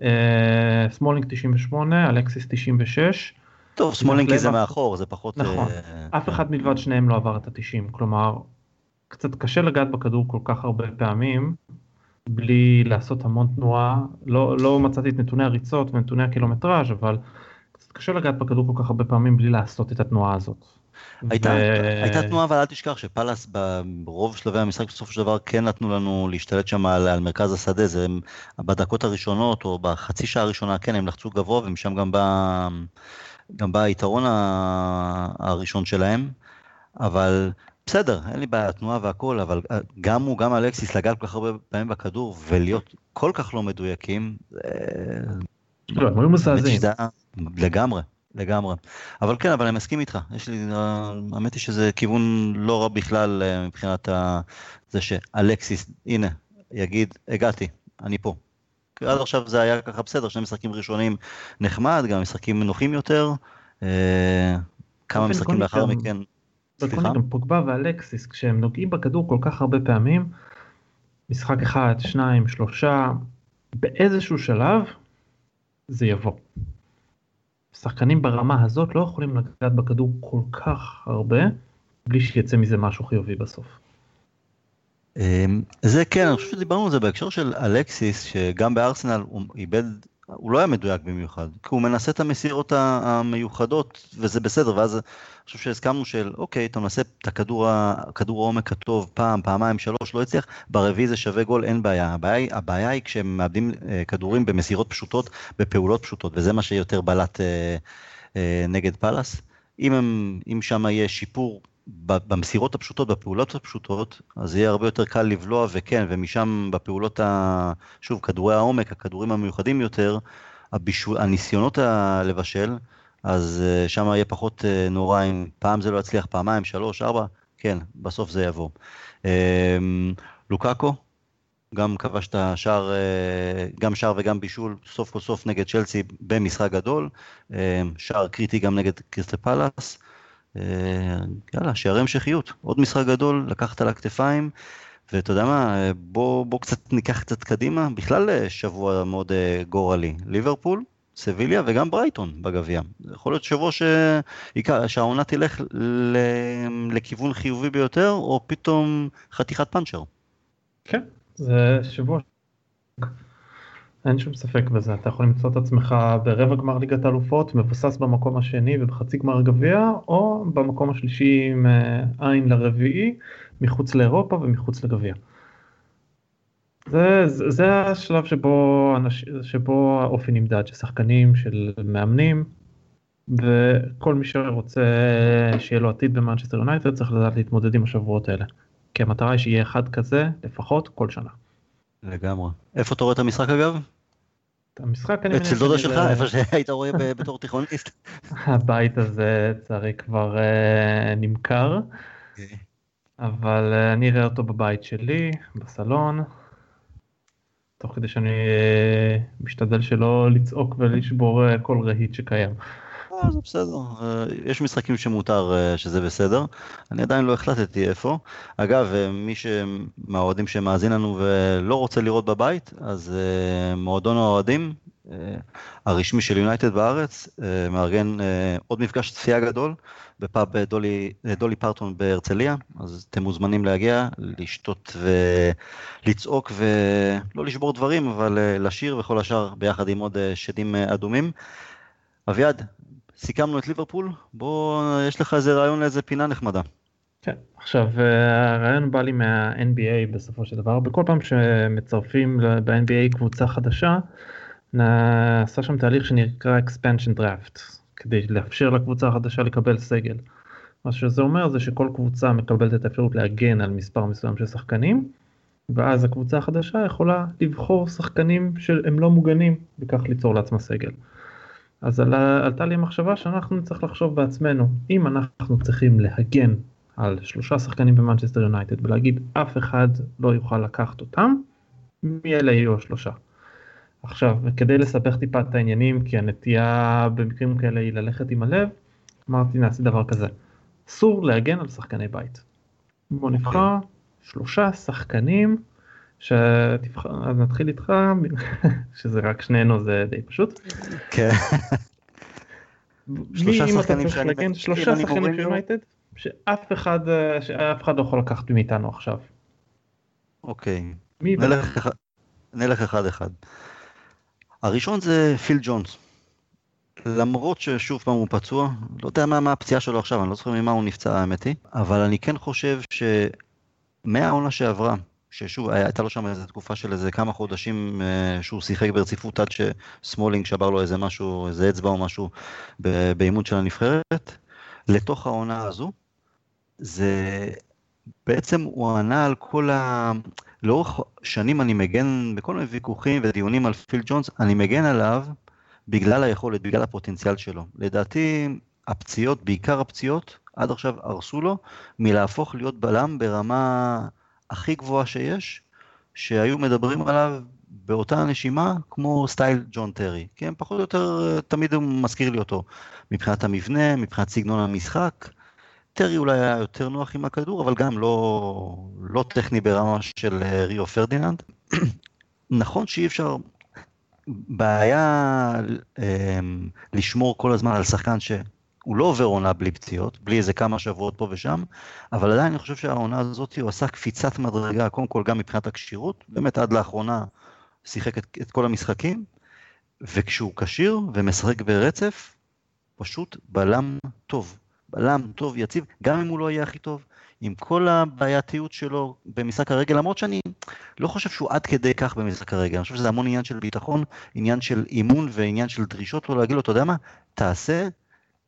אה, סמולינג 98, אלקסיס 96. טוב, סמולינג כי זה מאחור, זה פחות... נכון, אה, אף אחד מלבד שניהם לא עבר את ה-90, כלומר, קצת קשה לגעת בכדור כל כך הרבה פעמים, בלי לעשות המון תנועה, לא, לא מצאתי את נתוני הריצות ונתוני הקילומטראז', אבל קצת קשה לגעת בכדור כל כך הרבה פעמים בלי לעשות את התנועה הזאת. הייתה, ו... הייתה תנועה, אבל אל תשכח שפאלאס ברוב שלבי המשחק בסופו של דבר כן נתנו לנו להשתלט שם על, על מרכז השדה, זה בדקות הראשונות או בחצי שעה הראשונה, כן, הם לחצו גבוה ומשם גם בא, גם בא היתרון הראשון שלהם, אבל בסדר, אין לי בעיה, תנועה והכל, אבל גם הוא, גם אלקסיס, לגעת כל כך הרבה פעמים בכדור ולהיות כל כך לא מדויקים, לא, הם היו מזעזעים. לגמרי. לגמרי. אבל כן, אבל אני מסכים איתך. יש לי, האמת היא שזה כיוון לא רע בכלל אה, מבחינת ה... זה שאלקסיס, הנה, יגיד, הגעתי, אני פה. עד עכשיו זה היה ככה בסדר, שני משחקים ראשונים נחמד, גם משחקים נוחים יותר. אה, כמה משחקים לאחר מכן. סליחה? גם פוגבה ואלקסיס, כשהם נוגעים בכדור כל כך הרבה פעמים, משחק אחד, שניים, שלושה, באיזשהו שלב זה יבוא. שחקנים ברמה הזאת לא יכולים לגעת בכדור כל כך הרבה בלי שיצא מזה משהו חיובי בסוף. אמ, זה כן, אני חושב שדיברנו על זה בהקשר של אלקסיס, שגם בארסנל הוא איבד הוא לא היה מדויק במיוחד, כי הוא מנסה את המסירות המיוחדות, וזה בסדר, ואז אני חושב שהסכמנו של, אוקיי, אתה מנסה את הכדור, הכדור העומק הטוב פעם, פעמיים, שלוש, לא הצליח, ברביעי זה שווה גול, אין בעיה. הבעיה, הבעיה היא כשהם מאבדים אה, כדורים במסירות פשוטות, בפעולות פשוטות, וזה מה שיותר בלט אה, אה, נגד פאלאס. אם, אם שם יהיה שיפור במסירות הפשוטות, בפעולות הפשוטות, אז יהיה הרבה יותר קל לבלוע, וכן, ומשם בפעולות, ה... שוב, כדורי העומק, הכדורים המיוחדים יותר, הבישול, הניסיונות לבשל, אז אה, שם יהיה פחות אה, נורא אם פעם זה לא יצליח, פעמיים, שלוש, ארבע, כן, בסוף זה יבוא. אמ, לוקאקו, גם כבש את השער, אה, גם שער וגם בישול, סוף כל סוף נגד צ'לסי במשחק גדול, שער קריטי גם נגד קריסטל פלאס. אה, יאללה, שערי המשכיות, עוד משחק גדול, לקחת על הכתפיים, ואתה יודע מה, בוא, בוא קצת ניקח קצת קדימה, בכלל אה, שבוע מאוד אה, גורלי, ליברפול, סביליה וגם ברייטון בגביע. יכול להיות שבוע ש... שהעונה תלך ל... לכיוון חיובי ביותר, או פתאום חתיכת פאנצ'ר. כן, זה שבוע אין שום ספק בזה, אתה יכול למצוא את עצמך ברבע גמר ליגת האלופות, מבוסס במקום השני ובחצי גמר גביע, או במקום השלישי עם אה, עין לרביעי, מחוץ לאירופה ומחוץ לגביע. זה, זה, זה השלב שבו, אנש, שבו האופי נמדד, של שחקנים, של מאמנים, וכל מי שרוצה שיהיה לו עתיד במנצ'סטר יונייטד צריך לדעת להתמודד עם השבועות האלה. כי המטרה היא שיהיה אחד כזה לפחות כל שנה. לגמרי. איפה אתה רואה את המשחק אגב? המשחק אני אצל דודה שלך, איפה שהיית רואה [laughs] בתור תיכוניסט. הבית הזה לצערי כבר uh, נמכר. אוקיי. אבל uh, אני אראה אותו בבית שלי, בסלון, תוך כדי שאני uh, משתדל שלא לצעוק ולשבור כל רהיט שקיים. אה, זה בסדר, אה, יש משחקים שמותר אה, שזה בסדר, אני עדיין לא החלטתי איפה. אגב, מי מהאוהדים שמאזין לנו ולא רוצה לראות בבית, אז מועדון האוהדים הרשמי של יונייטד בארץ, מארגן עוד מפגש צפייה גדול בפאב דולי, דולי פרטון בהרצליה, אז אתם מוזמנים להגיע, לשתות ולצעוק ולא לשבור דברים, אבל לשיר וכל השאר ביחד עם עוד שדים אדומים. אביעד, סיכמנו את ליברפול, בוא, יש לך איזה רעיון לאיזה פינה נחמדה. כן, עכשיו הרעיון בא לי מה-NBA בסופו של דבר, בכל פעם שמצרפים ב-NBA קבוצה חדשה, נעשה שם תהליך שנקרא expansion draft, כדי לאפשר לקבוצה החדשה לקבל סגל. מה שזה אומר זה שכל קבוצה מקבלת את האפשרות להגן על מספר מסוים של שחקנים, ואז הקבוצה החדשה יכולה לבחור שחקנים שהם לא מוגנים, וכך ליצור לעצמה סגל. אז עלה, עלתה לי המחשבה שאנחנו נצטרך לחשוב בעצמנו, אם אנחנו צריכים להגן על שלושה שחקנים במנצ'סטר יונייטד ולהגיד אף אחד לא יוכל לקחת אותם, מי אלה יהיו השלושה. עכשיו, כדי לסבך טיפה את העניינים, כי הנטייה במקרים כאלה היא ללכת עם הלב, אמרתי נעשה דבר כזה, אסור להגן על שחקני בית. בוא נבחר שלושה שחקנים, שתבחר, אז נתחיל איתך, [laughs] שזה רק שנינו זה די פשוט. כן. שלושה שחקנים שאני... שלושה שחקנים של יונייטד? שאף אחד, שאף אחד לא יכול לקחת מאיתנו עכשיו. אוקיי. נלך, אחד, נלך אחד אחד. הראשון זה פיל ג'ונס. למרות ששוב פעם הוא פצוע, לא יודע מה, מה הפציעה שלו עכשיו, אני לא זוכר ממה הוא נפצע האמת היא, אבל אני כן חושב שמהעונה שעברה, ששוב הייתה לו שם איזו תקופה של איזה כמה חודשים אה, שהוא שיחק ברציפות עד שסמולינג שבר לו איזה משהו, איזה אצבע או משהו באימון של הנבחרת, לתוך העונה הזו, זה בעצם הוא ענה על כל ה... לאורך שנים אני מגן בכל מיני ויכוחים ודיונים על פיל ג'ונס, אני מגן עליו בגלל היכולת, בגלל הפוטנציאל שלו. לדעתי הפציעות, בעיקר הפציעות, עד עכשיו הרסו לו מלהפוך להיות בלם ברמה הכי גבוהה שיש, שהיו מדברים עליו באותה נשימה כמו סטייל ג'ון טרי. כן, פחות או יותר תמיד הוא מזכיר לי אותו מבחינת המבנה, מבחינת סגנון המשחק. טרי אולי היה יותר נוח עם הכדור, אבל גם לא, לא טכני ברמה של אה, ריו פרדיננד. [clears throat] נכון שאי אפשר, בעיה אה, לשמור כל הזמן על שחקן שהוא לא עובר עונה בלי פציעות, בלי איזה כמה שבועות פה ושם, אבל עדיין אני חושב שהעונה הזאת הוא עשה קפיצת מדרגה, קודם כל גם מבחינת הכשירות, באמת עד לאחרונה שיחק את, את כל המשחקים, וכשהוא כשיר ומשחק ברצף, פשוט בלם טוב. בלם טוב, יציב, גם אם הוא לא יהיה הכי טוב, עם כל הבעייתיות שלו במשחק הרגל, למרות שאני לא חושב שהוא עד כדי כך במשחק הרגל, אני חושב שזה המון עניין של ביטחון, עניין של אימון ועניין של דרישות לו להגיד לו, אתה יודע מה, תעשה,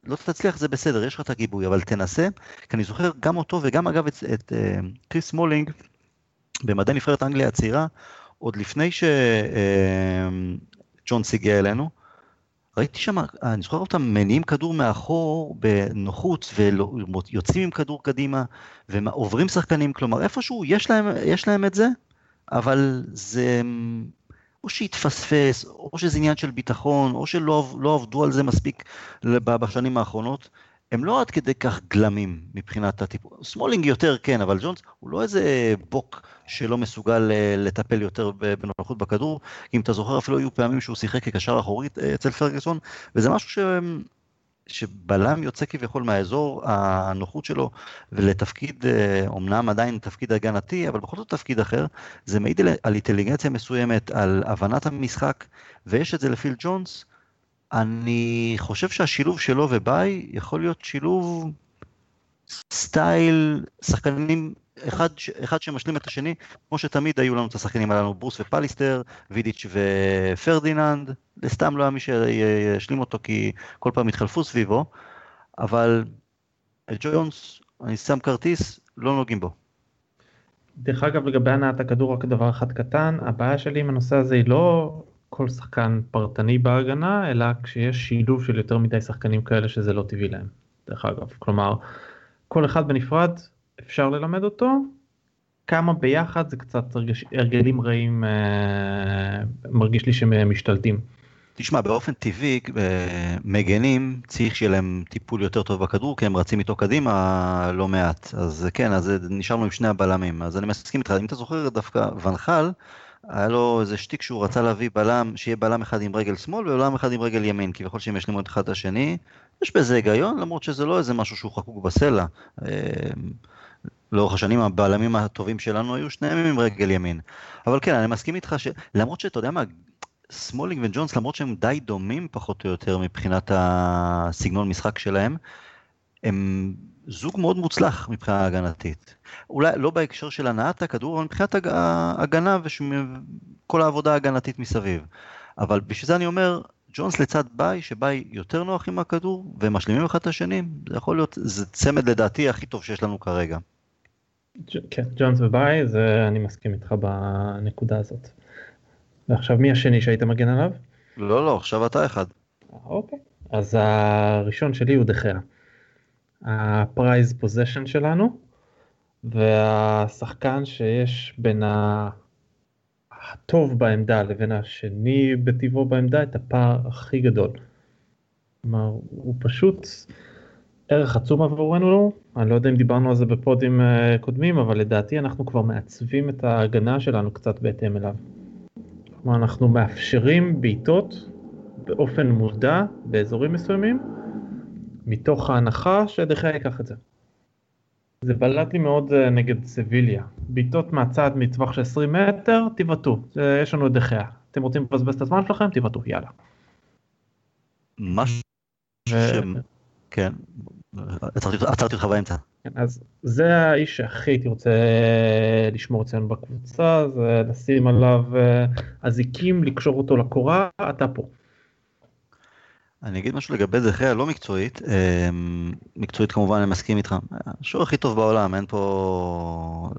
לא תצליח זה בסדר, יש לך את הגיבוי, אבל תנסה, כי אני זוכר גם אותו וגם אגב את, את uh, קריס מולינג במדעי נבחרת אנגליה הצעירה, עוד לפני שג'ון uh, הגיע אלינו, ראיתי שם, אני זוכר אותם מניעים כדור מאחור בנוחות ויוצאים עם כדור קדימה ועוברים שחקנים, כלומר איפשהו יש להם, יש להם את זה, אבל זה או שהתפספס, או שזה עניין של ביטחון, או שלא לא עבדו על זה מספיק בשנים האחרונות. הם לא עד כדי כך גלמים מבחינת הטיפול. סמולינג יותר כן, אבל ג'ונס הוא לא איזה בוק שלא מסוגל אה, לטפל יותר בנוכחות בכדור. אם אתה זוכר, אפילו היו פעמים שהוא שיחק כקשר אחורית אה, אצל פרגוסון, וזה משהו. שבלם יוצא כביכול מהאזור הנוחות שלו ולתפקיד, אומנם אה, עדיין תפקיד הגנתי, אבל בכל זאת תפקיד אחר, זה מעיד על אינטליגנציה מסוימת, על הבנת המשחק, ויש את זה לפיל ג'ונס. אני חושב שהשילוב שלו וביי יכול להיות שילוב סטייל שחקנים אחד, אחד שמשלים את השני, כמו שתמיד היו לנו את השחקנים הללו, ברוס ופליסטר, וידיץ' ופרדיננד, סתם לא היה מי שישלים אותו כי כל פעם התחלפו סביבו, אבל ג'ויונס, אני שם כרטיס, לא נוגעים בו. דרך אגב לגבי הנעת הכדור רק דבר אחד קטן, הבעיה שלי עם הנושא הזה היא לא כל שחקן פרטני בהגנה, אלא כשיש שילוב של יותר מדי שחקנים כאלה שזה לא טבעי להם, דרך אגב. כלומר, כל אחד בנפרד אפשר ללמד אותו, כמה ביחד זה קצת הרגש, הרגלים רעים, אה, מרגיש לי שהם משתלטים. תשמע, באופן טבעי, אה, מגנים, צריך שיהיה להם טיפול יותר טוב בכדור, כי הם רצים איתו קדימה לא מעט. אז כן, אז נשארנו עם שני הבלמים. אז אני מסכים איתך, אם אתה זוכר דווקא ונחל, היה לו איזה שטיק שהוא רצה להביא בלם, שיהיה בלם אחד עם רגל שמאל ובלם אחד עם רגל ימין, כביכול שהם ישלימו את אחד את השני. יש בזה היגיון, למרות שזה לא איזה משהו שהוא חקוק בסלע. לאורך השנים הבלמים הטובים שלנו היו שניהם עם רגל ימין. אבל כן, אני מסכים איתך שלמרות שאתה יודע מה, סמולינג וג'ונס, למרות שהם די דומים פחות או יותר מבחינת הסגנון משחק שלהם, הם זוג מאוד מוצלח מבחינה הגנתית. אולי לא בהקשר של הנעת הכדור, אבל מבחינת ההגנה וכל העבודה ההגנתית מסביב. אבל בשביל זה אני אומר, ג'ונס לצד ביי, שביי יותר נוח עם הכדור, והם משלימים אחד את השני, זה יכול להיות, זה צמד לדעתי הכי טוב שיש לנו כרגע. כן, ג'ונס ובאיי, זה אני מסכים איתך בנקודה הזאת. ועכשיו מי השני שהיית מגן עליו? לא, לא, עכשיו אתה אחד. אוקיי, אז הראשון שלי הוא דה חאה. ה prized possession שלנו, והשחקן שיש בין הטוב בעמדה לבין השני בטיבו בעמדה את הפער הכי גדול. כלומר, הוא פשוט ערך עצום עבורנו, אני לא יודע אם דיברנו על זה בפודים אה, קודמים, אבל לדעתי אנחנו כבר מעצבים את ההגנה שלנו קצת בהתאם אליו. כלומר, אנחנו מאפשרים בעיטות באופן מודע באזורים מסוימים, מתוך ההנחה שדחיה ייקח את זה. זה בלט לי מאוד אה, נגד סביליה. בעיטות מהצד מטווח של 20 מטר, תבעטו, יש לנו את דחיה. אתם רוצים לבזבז את הזמן שלכם, תבעטו, יאללה. מה ש... כן, עצרתי אותך באמצע. כן, אז זה האיש שהכי הייתי רוצה לשמור אצלנו בקבוצה, זה לשים עליו אה, אזיקים, לקשור אותו לקורה, אתה פה. אני אגיד משהו לגבי זה אחרי הלא מקצועית, אמ, מקצועית כמובן אני מסכים איתך, השוער הכי טוב בעולם, אין פה,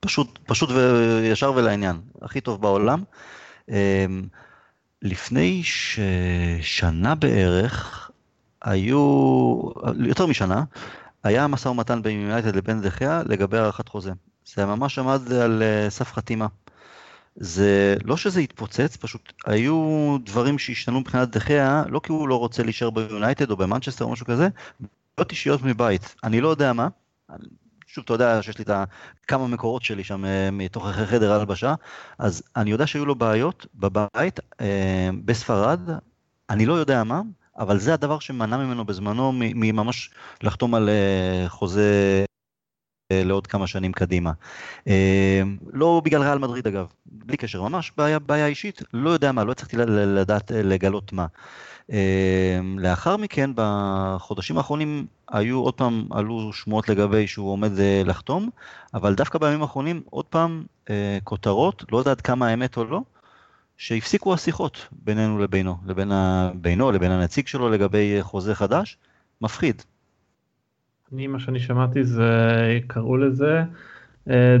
פשוט, פשוט וישר ולעניין, הכי טוב בעולם. אמ, לפני ש... שנה בערך, היו, יותר משנה, היה משא ומתן בין יונייטד לבין דחיה לגבי הארכת חוזה. זה ממש עמד על אה, סף חתימה. זה לא שזה התפוצץ, פשוט היו דברים שהשתנו מבחינת דחיה, לא כי הוא לא רוצה להישאר ביונייטד או במנצ'סטר או משהו כזה, בעיות אישיות מבית. אני לא יודע מה, שוב, אתה יודע שיש לי את כמה מקורות שלי שם אה, מתוך חדר הלבשה, אז אני יודע שהיו לו בעיות בבית, אה, בספרד, אני לא יודע מה, אבל זה הדבר שמנע ממנו בזמנו מממש לחתום על אה, חוזה אה, לעוד כמה שנים קדימה. אה, לא בגלל ריאל מדריד אגב, בלי קשר, ממש בעיה, בעיה אישית, לא יודע מה, לא הצלחתי לדעת לגלות מה. לאחר מכן, בחודשים האחרונים היו עוד פעם, עלו שמועות לגבי שהוא עומד לחתום, אבל דווקא בימים האחרונים עוד פעם כותרות, לא יודעת כמה האמת או לא, שהפסיקו השיחות בינינו לבינו, לבין ה... בינו לבין הנציג שלו לגבי חוזה חדש, מפחיד. אני, מה שאני שמעתי זה, קראו לזה,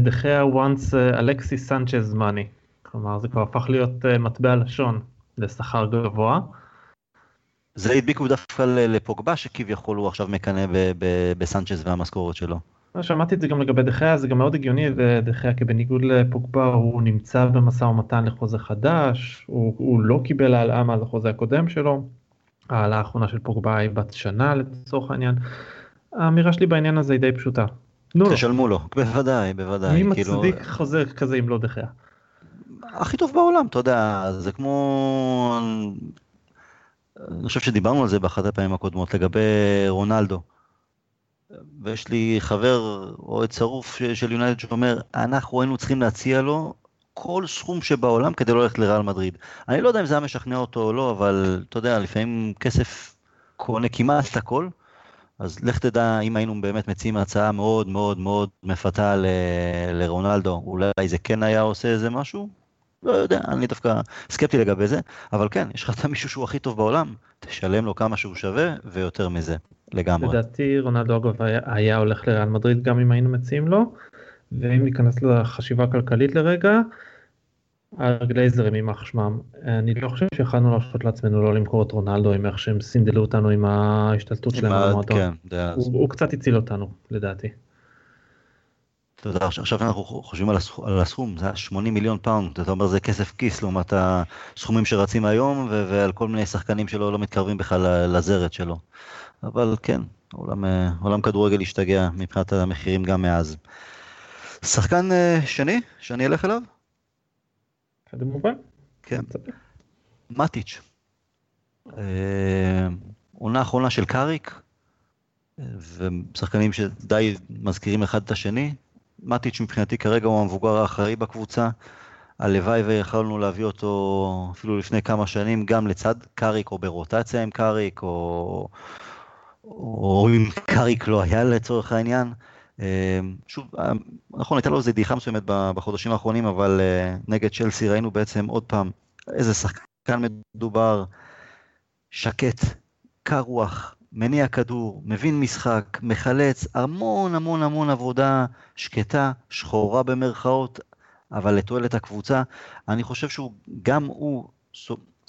דחיה once אלכסי סנצ'ז מאני. כלומר, זה כבר הפך להיות uh, מטבע לשון לשכר גבוה. זה הדביקו דווקא לפוגבה, שכביכול הוא עכשיו מקנא בסנצ'ז והמשכורת שלו. שמעתי את זה גם לגבי דחיה, זה גם מאוד הגיוני, ודחיה כבניגוד לפוגבה הוא נמצא במשא ומתן לחוזה חדש, הוא, הוא לא קיבל העלאה מעל החוזה הקודם שלו, העלאה האחרונה של פוגבה היא בת שנה לצורך העניין. האמירה שלי בעניין הזה היא די פשוטה. תשלמו לו, בוודאי, בוודאי. מי כאילו... מצדיק חוזה כזה אם לא דחיה? הכי טוב בעולם, אתה יודע, זה כמו... אני חושב שדיברנו על זה באחת הפעמים הקודמות לגבי רונלדו. ויש לי חבר אוהד שרוף של יונייטד שאומר, אנחנו היינו צריכים להציע לו כל סכום שבעולם כדי לא ללכת לריאל מדריד. אני לא יודע אם זה היה משכנע אותו או לא, אבל אתה יודע, לפעמים כסף קונה כמעט הכל. אז לך תדע אם היינו באמת מציעים הצעה מאוד מאוד מאוד מפתה ל- לרונלדו, אולי זה כן היה עושה איזה משהו? לא יודע, אני דווקא סקפטי לגבי זה, אבל כן, יש לך את המישהו שהוא הכי טוב בעולם, תשלם לו כמה שהוא שווה ויותר מזה. לגמרי. לדעתי רונלדו אגב היה, היה הולך לריאל מדריד גם אם היינו מציעים לו, ואם ניכנס לחשיבה הכלכלית לרגע, הגלייזרים יימח שמם, אני לא חושב שיכולנו להרשות לעצמנו לא למכור את רונלדו עם איך שהם סינדלו אותנו עם ההשתלטות שלהם במועדון. כן, הוא, הוא קצת הציל אותנו לדעתי. אתה יודע, עכשיו אנחנו חושבים על הסכום, על הסכום, זה 80 מיליון פאונד, אתה אומר זה כסף כיס לעומת הסכומים שרצים היום ועל כל מיני שחקנים שלו לא מתקרבים בכלל לזרת שלו. אבל כן, עולם, אה, עולם כדורגל השתגע מבחינת המחירים גם מאז. שחקן אה, שני שאני אלך אליו? זה מובן. כן. מטיץ', אה, עונה אחרונה של קאריק, ושחקנים שדי מזכירים אחד את השני. מטיץ' מבחינתי כרגע הוא המבוגר האחראי בקבוצה. הלוואי ויכולנו להביא אותו אפילו לפני כמה שנים גם לצד קאריק או ברוטציה עם קאריק או, או אם קאריק לא היה לצורך העניין. אה, שוב, אה, נכון, הייתה לו איזה דעיכה מסוימת בחודשים האחרונים, אבל אה, נגד צ'לסי ראינו בעצם עוד פעם איזה שחקן מדובר, שקט, קר רוח, מניע כדור, מבין משחק, מחלץ, המון המון המון עבודה שקטה, שחורה במרכאות, אבל לתועלת הקבוצה. אני חושב שהוא, גם הוא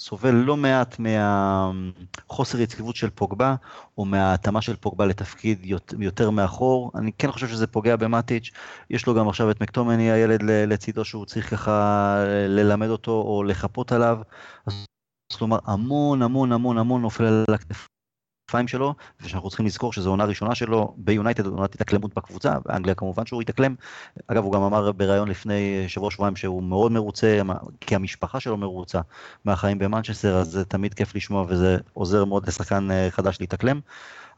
סובל לא מעט מהחוסר יציבות של פוגבה, או מההתאמה של פוגבה לתפקיד יותר מאחור. אני כן חושב שזה פוגע במטיץ', יש לו גם עכשיו את מקטומני הילד לצידו שהוא צריך ככה ללמד אותו או לחפות עליו. אז כלומר המון המון המון המון נופל על הכתפיים. הכתפיים שלו, ושאנחנו צריכים לזכור שזו עונה ראשונה שלו ביונייטד, עונת התאקלמות בקבוצה, באנגליה כמובן שהוא התאקלם. אגב, הוא גם אמר בריאיון לפני שבוע שבועיים שהוא מאוד מרוצה, כי המשפחה שלו מרוצה מהחיים במנצ'סטר, אז זה תמיד כיף לשמוע וזה עוזר מאוד לשחקן אה, חדש להתאקלם.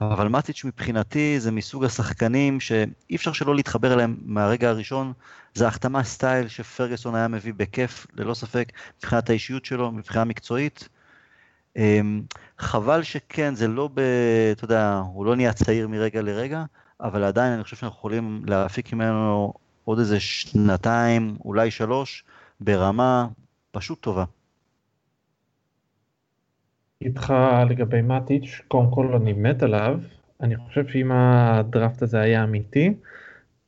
אבל מטיץ' מבחינתי זה מסוג השחקנים שאי אפשר שלא להתחבר אליהם מהרגע הראשון. זה החתמה סטייל שפרגוסון היה מביא בכיף, ללא ספק, מבחינת האישיות שלו, מבחינה מקצועית. חבל שכן, זה לא ב... אתה יודע, הוא לא נהיה צעיר מרגע לרגע, אבל עדיין אני חושב שאנחנו יכולים להפיק ממנו עוד איזה שנתיים, אולי שלוש, ברמה פשוט טובה. איתך לגבי מטיץ', קודם כל אני מת עליו, אני חושב שאם הדראפט הזה היה אמיתי,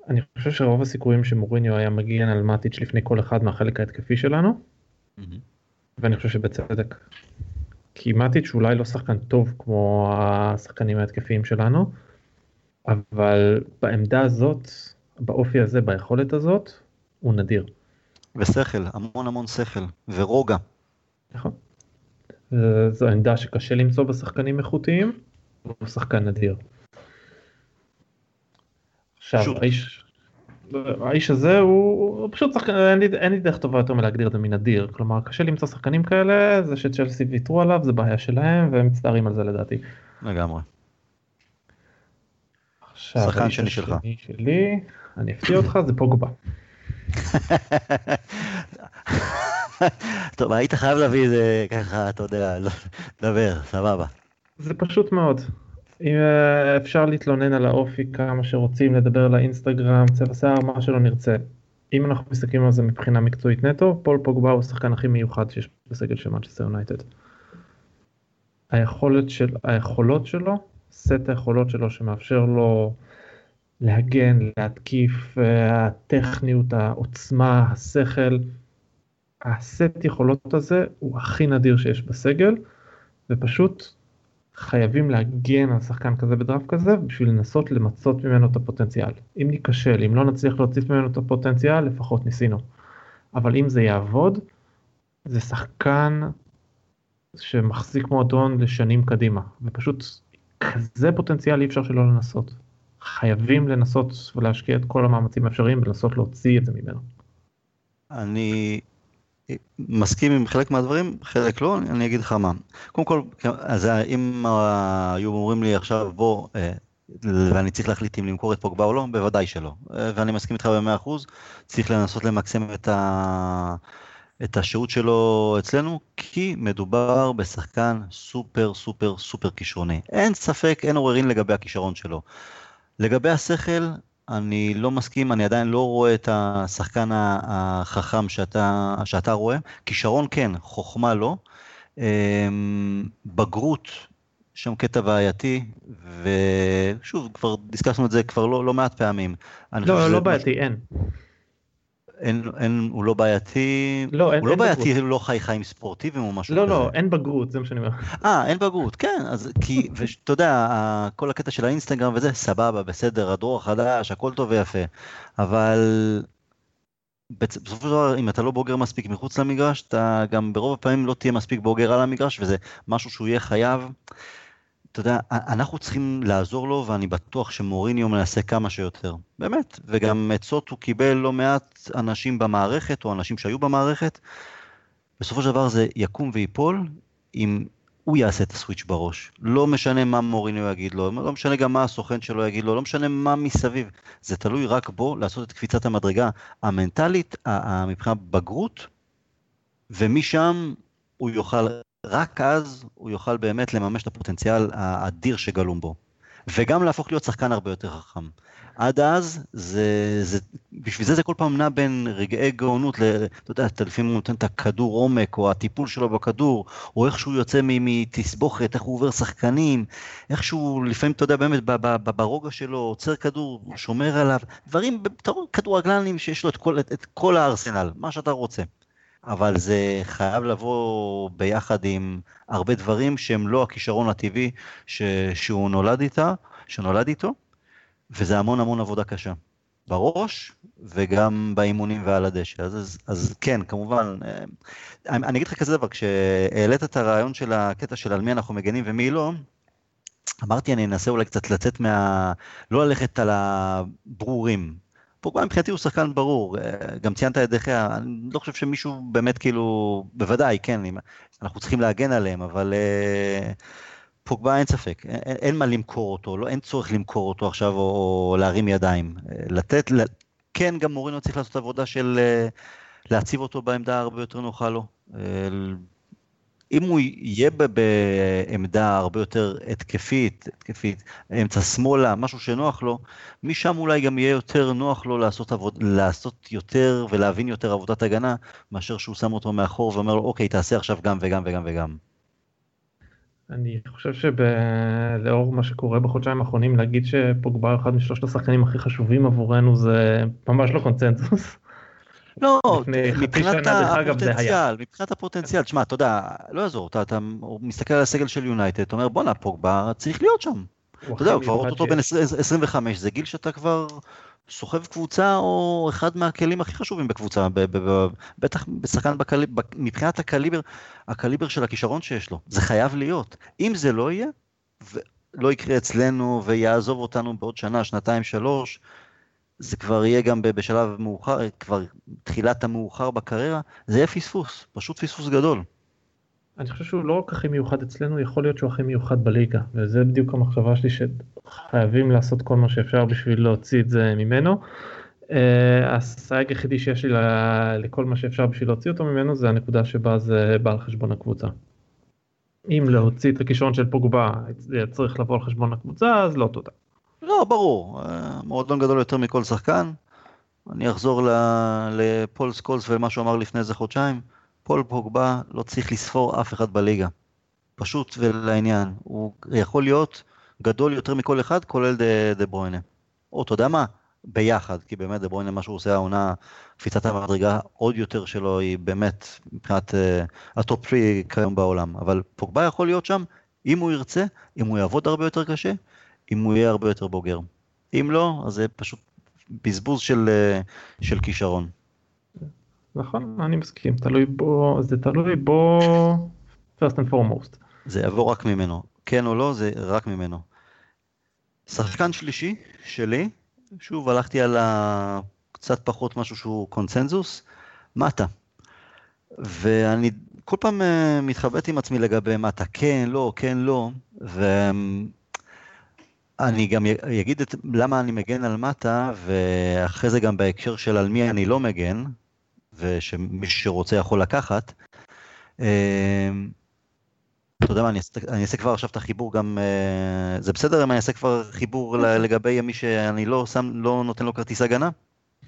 אני חושב שרוב הסיכויים שמוריניו היה מגיע על מטיץ' לפני כל אחד מהחלק ההתקפי שלנו, mm-hmm. ואני חושב שבצדק. כי מטיץ' אולי לא שחקן טוב כמו השחקנים ההתקפיים שלנו, אבל בעמדה הזאת, באופי הזה, ביכולת הזאת, הוא נדיר. ושכל, המון המון שכל, ורוגע. נכון. זו עמדה שקשה למצוא בשחקנים איכותיים, הוא שחקן נדיר. עכשיו, האיש, האיש הזה הוא, הוא פשוט שחקן, אין לי, אין לי דרך טובה יותר מלהגדיר את זה מנדיר, כלומר קשה למצוא שחקנים כאלה, זה שצ'לסי ויתרו עליו, זה בעיה שלהם והם מצטערים על זה לדעתי. לגמרי. עכשיו, שחקן שני שלך. שלי, אני אפתיע אותך, זה פוגבה. [laughs] טוב, היית חייב להביא את זה ככה, אתה יודע, לא, דבר, סבבה. זה פשוט מאוד. אם אה, אפשר להתלונן על האופי כמה שרוצים, לדבר על האינסטגרם, צבע שיער, מה שלא נרצה. אם אנחנו מסתכלים על זה מבחינה מקצועית נטו, פול פוגבה הוא השחקן הכי מיוחד שיש בסגל של מנצ'סטר יונייטד. היכולת של, היכולות שלו, סט היכולות שלו שמאפשר לו להגן, להתקיף, אה, הטכניות, העוצמה, השכל, הסט יכולות הזה הוא הכי נדיר שיש בסגל, ופשוט חייבים להגן על שחקן כזה בדראפט כזה בשביל לנסות למצות ממנו את הפוטנציאל. אם ניכשל, אם לא נצליח להוציא ממנו את הפוטנציאל, לפחות ניסינו. אבל אם זה יעבוד, זה שחקן שמחזיק מועדון לשנים קדימה, ופשוט כזה פוטנציאל אי אפשר שלא לנסות. חייבים לנסות ולהשקיע את כל המאמצים האפשריים ולנסות להוציא את זה ממנו. אני מסכים עם חלק מהדברים, חלק לא, אני אגיד לך מה. קודם כל, אז אם היו אומרים לי עכשיו בוא, אה, ואני צריך להחליט אם למכור את פוגבה או לא, בוודאי שלא. אה, ואני מסכים איתך במאה אחוז, צריך לנסות למקסם את, ה... את השהות שלו אצלנו, כי מדובר בשחקן סופר סופר סופר כישרוני. אין ספק, אין עוררין לגבי הכישרון שלו. לגבי השכל, אני לא מסכים, אני עדיין לא רואה את השחקן החכם שאתה, שאתה רואה. כישרון כן, חוכמה לא. אמ, בגרות, שם קטע בעייתי, ושוב, כבר דיסקסנו את זה כבר לא, לא מעט פעמים. לא, לא בעייתי, אין. אין, אין, הוא לא בעייתי, לא, אין, הוא לא אין בעייתי, בגרות. הוא לא חי חיים ספורטיביים או משהו לא, כזה. לא, לא, אין בגרות, זה מה שאני אומר. אה, אין בגרות, כן, אז כי, [laughs] ואתה יודע, כל הקטע של האינסטגרם וזה, סבבה, בסדר, הדרור החדש, הכל טוב ויפה, אבל בסופו של דבר, אם אתה לא בוגר מספיק מחוץ למגרש, אתה גם ברוב הפעמים לא תהיה מספיק בוגר על המגרש, וזה משהו שהוא יהיה חייב. אתה יודע, אנחנו צריכים לעזור לו, ואני בטוח שמוריניו מנסה כמה שיותר. באמת. וגם עצות הוא קיבל לא מעט אנשים במערכת, או אנשים שהיו במערכת, בסופו של דבר זה יקום ויפול אם הוא יעשה את הסוויץ' בראש. לא משנה מה מוריניו יגיד לו, לא משנה גם מה הסוכן שלו יגיד לו, לא משנה מה מסביב. זה תלוי רק בו לעשות את קפיצת המדרגה המנטלית, מבחינת בגרות, ומשם הוא יוכל, רק אז הוא יוכל באמת לממש את הפוטנציאל האדיר שגלום בו. וגם להפוך להיות שחקן הרבה יותר חכם. עד אז, זה, זה, בשביל זה זה כל פעם נע בין רגעי גאונות, ל, אתה יודע, אתה לפעמים נותן את הכדור עומק, או הטיפול שלו בכדור, או איך שהוא יוצא מתסבוכת, איך הוא עובר שחקנים, איך שהוא לפעמים, אתה יודע, באמת ברוגע שלו, עוצר כדור, שומר עליו, דברים, כדורגלנים שיש לו את כל, את, את כל הארסנל, מה שאתה רוצה. אבל זה חייב לבוא ביחד עם הרבה דברים שהם לא הכישרון הטבעי ש, שהוא נולד איתה, שנולד איתו, וזה המון המון עבודה קשה. בראש וגם באימונים ועל הדשא. אז, אז, אז כן, כמובן, אה, אני, אני אגיד לך כזה דבר, כשהעלית את הרעיון של הקטע של על מי אנחנו מגנים ומי לא, אמרתי אני אנסה אולי קצת לצאת מה... לא ללכת על הברורים. פוגבה מבחינתי הוא שחקן ברור, אה, גם ציינת את דחיה, אני לא חושב שמישהו באמת כאילו, בוודאי, כן, אנחנו צריכים להגן עליהם, אבל... Uh, פוגבה אין ספק, אין, אין מה למכור אותו, לא, אין צורך למכור אותו עכשיו או, או להרים ידיים. לתת. כן, גם מורינו צריך לעשות עבודה של אה, להציב אותו בעמדה הרבה יותר נוחה לו. אם הוא יהיה בעמדה הרבה יותר התקפית, התקפית, אמצע שמאלה, משהו שנוח לו, משם אולי גם יהיה יותר נוח לו לעשות, עבוד, לעשות יותר ולהבין יותר עבודת הגנה, מאשר שהוא שם אותו מאחור ואומר לו, אוקיי, תעשה עכשיו גם וגם וגם וגם. אני חושב שלאור מה שקורה בחודשיים האחרונים להגיד שפוגבה אחד משלושת השחקנים הכי חשובים עבורנו זה ממש לא קונצנזוס. לא, מבחינת הפוטנציאל, מבחינת הפוטנציאל, תשמע, אתה יודע, לא יעזור, אתה, מסתכל על הסגל של יונייטד, אתה אומר בואנה, פוגבה צריך להיות שם. אתה יודע, הוא כבר אוטוטו בן 25, זה גיל שאתה כבר סוחב קבוצה או אחד מהכלים הכי חשובים בקבוצה, בטח בשחקן מבחינת הקליבר, הקליבר של הכישרון שיש לו, זה חייב להיות. אם זה לא יהיה, לא יקרה אצלנו ויעזוב אותנו בעוד שנה, שנתיים, שלוש, זה כבר יהיה גם בשלב מאוחר, כבר תחילת המאוחר בקריירה, זה יהיה פספוס, פשוט פספוס גדול. אני חושב שהוא לא רק הכי מיוחד אצלנו, יכול להיות שהוא הכי מיוחד בליגה, וזה בדיוק המחשבה שלי שחייבים לעשות כל מה שאפשר בשביל להוציא את זה ממנו. אה, הסייג היחידי שיש לי לכל מה שאפשר בשביל להוציא אותו ממנו זה הנקודה שבה זה בא על חשבון הקבוצה. אם להוציא את הכישרון של פוגבה צריך לבוא על חשבון הקבוצה אז לא תודה. לא ברור, אה, מועדון גדול יותר מכל שחקן. אני אחזור לפול סקולס ולמה שהוא אמר לפני איזה חודשיים. פול פוגבה לא צריך לספור אף אחד בליגה. פשוט ולעניין. הוא יכול להיות גדול יותר מכל אחד, כולל דה, דה ברוינה. או אתה יודע מה? ביחד, כי באמת דה ברוינה, מה שהוא עושה העונה, קפיצת המדרגה עוד יותר שלו היא באמת מבחינת אה, הטופ 3 כיום בעולם. אבל פוגבה יכול להיות שם, אם הוא ירצה, אם הוא יעבוד הרבה יותר קשה, אם הוא יהיה הרבה יותר בוגר. אם לא, אז זה פשוט בזבוז של, אה, של כישרון. נכון, אני מסכים, תלוי בו, זה תלוי בו first and foremost. זה יבוא רק ממנו, כן או לא, זה רק ממנו. שחקן שלישי שלי, שוב הלכתי על קצת פחות משהו שהוא קונצנזוס, מטה. ואני כל פעם אה, מתחבט עם עצמי לגבי מטה, כן, לא, כן, לא, ואני גם אגיד את, למה אני מגן על מטה, ואחרי זה גם בהקשר של על מי אני לא מגן, ושמי שרוצה יכול לקחת. אמ, אתה יודע מה, אני אעשה, אני אעשה כבר עכשיו את החיבור גם, אה, זה בסדר אם אני אעשה כבר חיבור לגבי מי שאני לא שם, לא נותן לו כרטיס הגנה?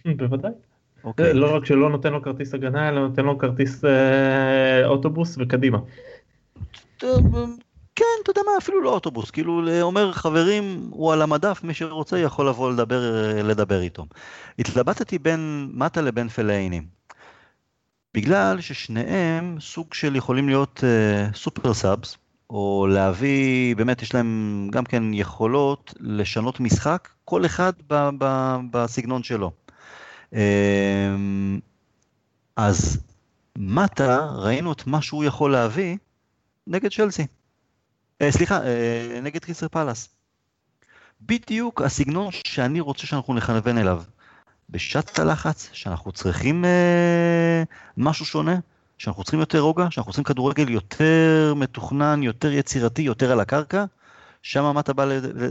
בוודאי. Okay. אוקיי. לא רק שלא נותן לו כרטיס הגנה, אלא נותן לו כרטיס אה, אוטובוס וקדימה. אתה יודע מה, אפילו לא אוטובוס, כאילו אומר חברים, הוא על המדף, מי שרוצה יכול לבוא לדבר, לדבר איתו. התלבטתי בין מטה לבין פלאינים. בגלל ששניהם סוג של יכולים להיות uh, סופר סאבס, או להביא, באמת יש להם גם כן יכולות לשנות משחק, כל אחד ב- ב- בסגנון שלו. Uh, אז מטה, ראינו את מה שהוא יכול להביא נגד צ'לסי. Uh, סליחה, uh, נגד קריסר פלאס. בדיוק הסגנון שאני רוצה שאנחנו נכוון אליו. בשעת הלחץ, שאנחנו צריכים אה, משהו שונה, שאנחנו צריכים יותר רוגע, שאנחנו צריכים כדורגל יותר מתוכנן, יותר יצירתי, יותר על הקרקע, שם מטה בא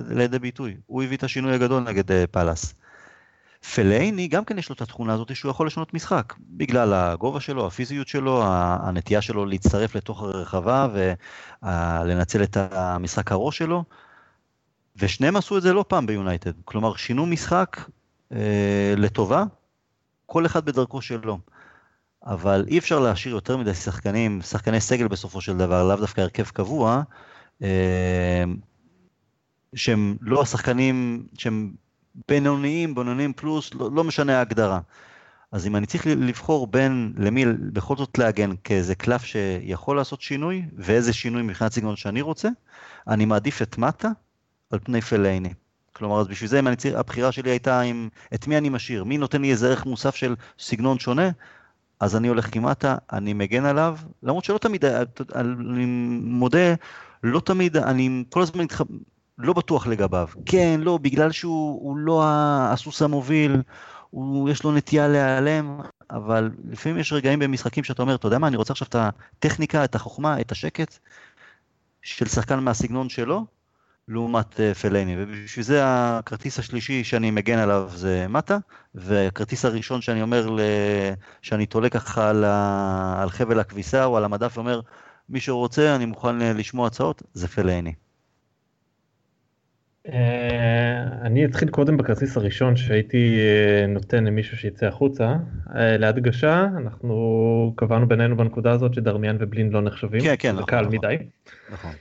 לידי ביטוי. הוא הביא את השינוי הגדול נגד אה, פאלאס. פלאייני גם כן יש לו את התכונה הזאת שהוא יכול לשנות משחק, בגלל הגובה שלו, הפיזיות שלו, הנטייה שלו להצטרף לתוך הרחבה ולנצל את המשחק הראש שלו, ושניהם עשו את זה לא פעם ביונייטד, כלומר שינו משחק אה, לטובה, כל אחד בדרכו שלו. אבל אי אפשר להשאיר יותר מדי שחקנים, שחקני סגל בסופו של דבר, לאו דווקא הרכב קבוע, אה, שהם לא השחקנים, שהם בינוניים, בינוניים פלוס, לא, לא משנה ההגדרה. אז אם אני צריך לבחור בין למי בכל זאת להגן כאיזה קלף שיכול לעשות שינוי, ואיזה שינוי מבחינת סגנון שאני רוצה, אני מעדיף את מטה על פני פלייני. כלומר, אז בשביל זה אם אני צריך, הבחירה שלי הייתה עם את מי אני משאיר, מי נותן לי איזה ערך מוסף של סגנון שונה, אז אני הולך עם מטה, אני מגן עליו, למרות שלא תמיד, אני מודה, לא תמיד, אני כל הזמן לא בטוח לגביו. כן, לא, בגלל שהוא לא הסוס המוביל, הוא, יש לו נטייה להיעלם, אבל לפעמים יש רגעים במשחקים שאתה אומר, אתה יודע מה, אני רוצה עכשיו את הטכניקה, את החוכמה, את השקט של שחקן מהסגנון שלו, לעומת uh, פלני, ובשביל זה הכרטיס השלישי שאני מגן עליו זה מטה, והכרטיס הראשון שאני אומר, ל... שאני תולה ככה על, ה... על חבל הכביסה או על המדף ואומר, מי שרוצה, אני מוכן לשמוע הצעות, זה פלני. אה, אני אתחיל קודם בכרטיס הראשון שהייתי אה, נותן למישהו שיצא החוצה. אה, להדגשה, אנחנו קבענו בינינו בנקודה הזאת שדרמיאן ובלין לא נחשבים. כן, כן, נכון. קל נכון. מדי. נכון.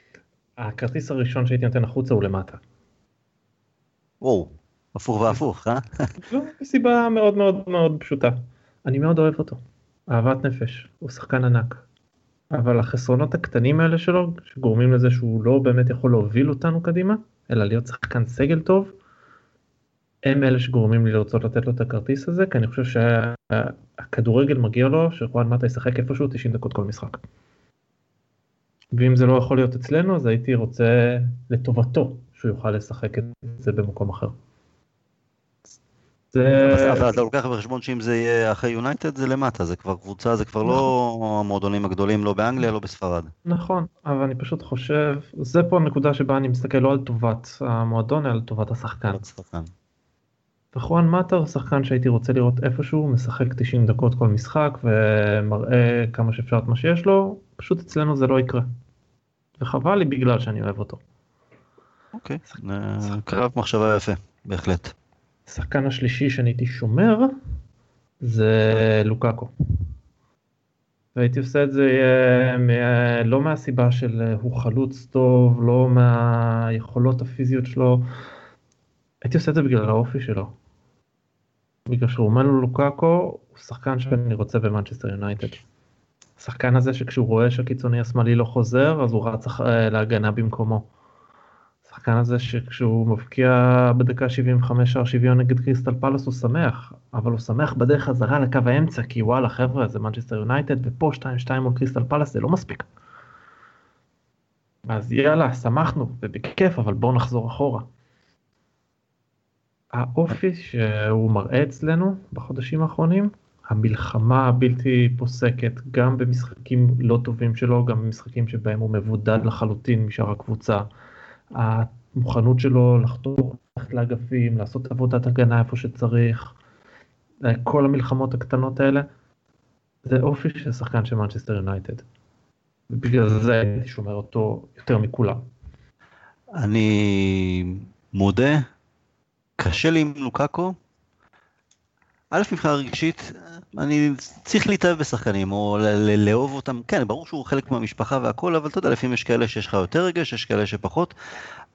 הכרטיס הראשון שהייתי נותן החוצה הוא למטה. וואו, הפוך והפוך, אה? לא, מסיבה מאוד מאוד מאוד פשוטה. אני מאוד אוהב אותו. אהבת נפש, הוא שחקן ענק. אבל החסרונות הקטנים האלה שלו, שגורמים לזה שהוא לא באמת יכול להוביל אותנו קדימה, אלא להיות שחקן סגל טוב, הם אלה שגורמים לי לרצות לתת לו את הכרטיס הזה, כי אני חושב שהכדורגל מגיע לו שרואן מטה ישחק איפשהו 90 דקות כל משחק. ואם זה לא יכול להיות אצלנו, אז הייתי רוצה לטובתו שהוא יוכל לשחק את זה במקום אחר. זה... אבל אתה לוקח בחשבון שאם זה יהיה אחרי יונייטד זה למטה, זה כבר קבוצה, זה כבר לא נכון. לא המועדונים הגדולים, לא באנגליה, לא בספרד. נכון, אבל אני פשוט חושב, זה פה הנקודה שבה אני מסתכל לא על טובת המועדון, אלא על טובת השחקן. וחואן מטה הוא שחקן שהייתי רוצה לראות איפשהו, משחק 90 דקות כל משחק ומראה כמה שאפשר את מה שיש לו, פשוט אצלנו זה לא יקרה. וחבל לי בגלל שאני אוהב אותו. אוקיי, קרב מחשבה יפה, בהחלט. השחקן השלישי שאני הייתי שומר זה לוקאקו. והייתי עושה את זה אה, לא מהסיבה של אה, הוא חלוץ טוב, לא מהיכולות הפיזיות שלו, הייתי עושה את זה בגלל האופי שלו. בגלל שרומנו לוקאקו הוא שחקן שאני רוצה במנצ'סטר יונייטד. השחקן הזה שכשהוא רואה שהקיצוני השמאלי לא חוזר אז הוא רץ אה, להגנה במקומו. השחקן הזה שכשהוא מבקיע בדקה 75 שער שוויון נגד קריסטל פלוס הוא שמח, אבל הוא שמח בדרך חזרה לקו האמצע, כי וואלה חבר'ה זה מנצ'סטר יונייטד ופה 2-2 מול קריסטל פלוס זה לא מספיק. אז יאללה, שמחנו, ובכיף, אבל בואו נחזור אחורה. האופי שהוא מראה אצלנו בחודשים האחרונים, המלחמה הבלתי פוסקת, גם במשחקים לא טובים שלו, גם במשחקים שבהם הוא מבודד לחלוטין משאר הקבוצה. המוכנות שלו לחתור ללכת לאגפים, לעשות עבודת הגנה איפה שצריך, כל המלחמות הקטנות האלה, זה אופי של שחקן של מנצ'סטר יונייטד. ובגלל זה הייתי שומר אותו יותר מכולם. אני מודה, קשה לי עם לוקאקו. א', מבחינה רגשית, אני צריך להתאהב בשחקנים, או לאהוב אותם, כן, ברור שהוא חלק מהמשפחה והכל, אבל אתה יודע, לפעמים יש כאלה שיש לך יותר רגש, יש כאלה שפחות.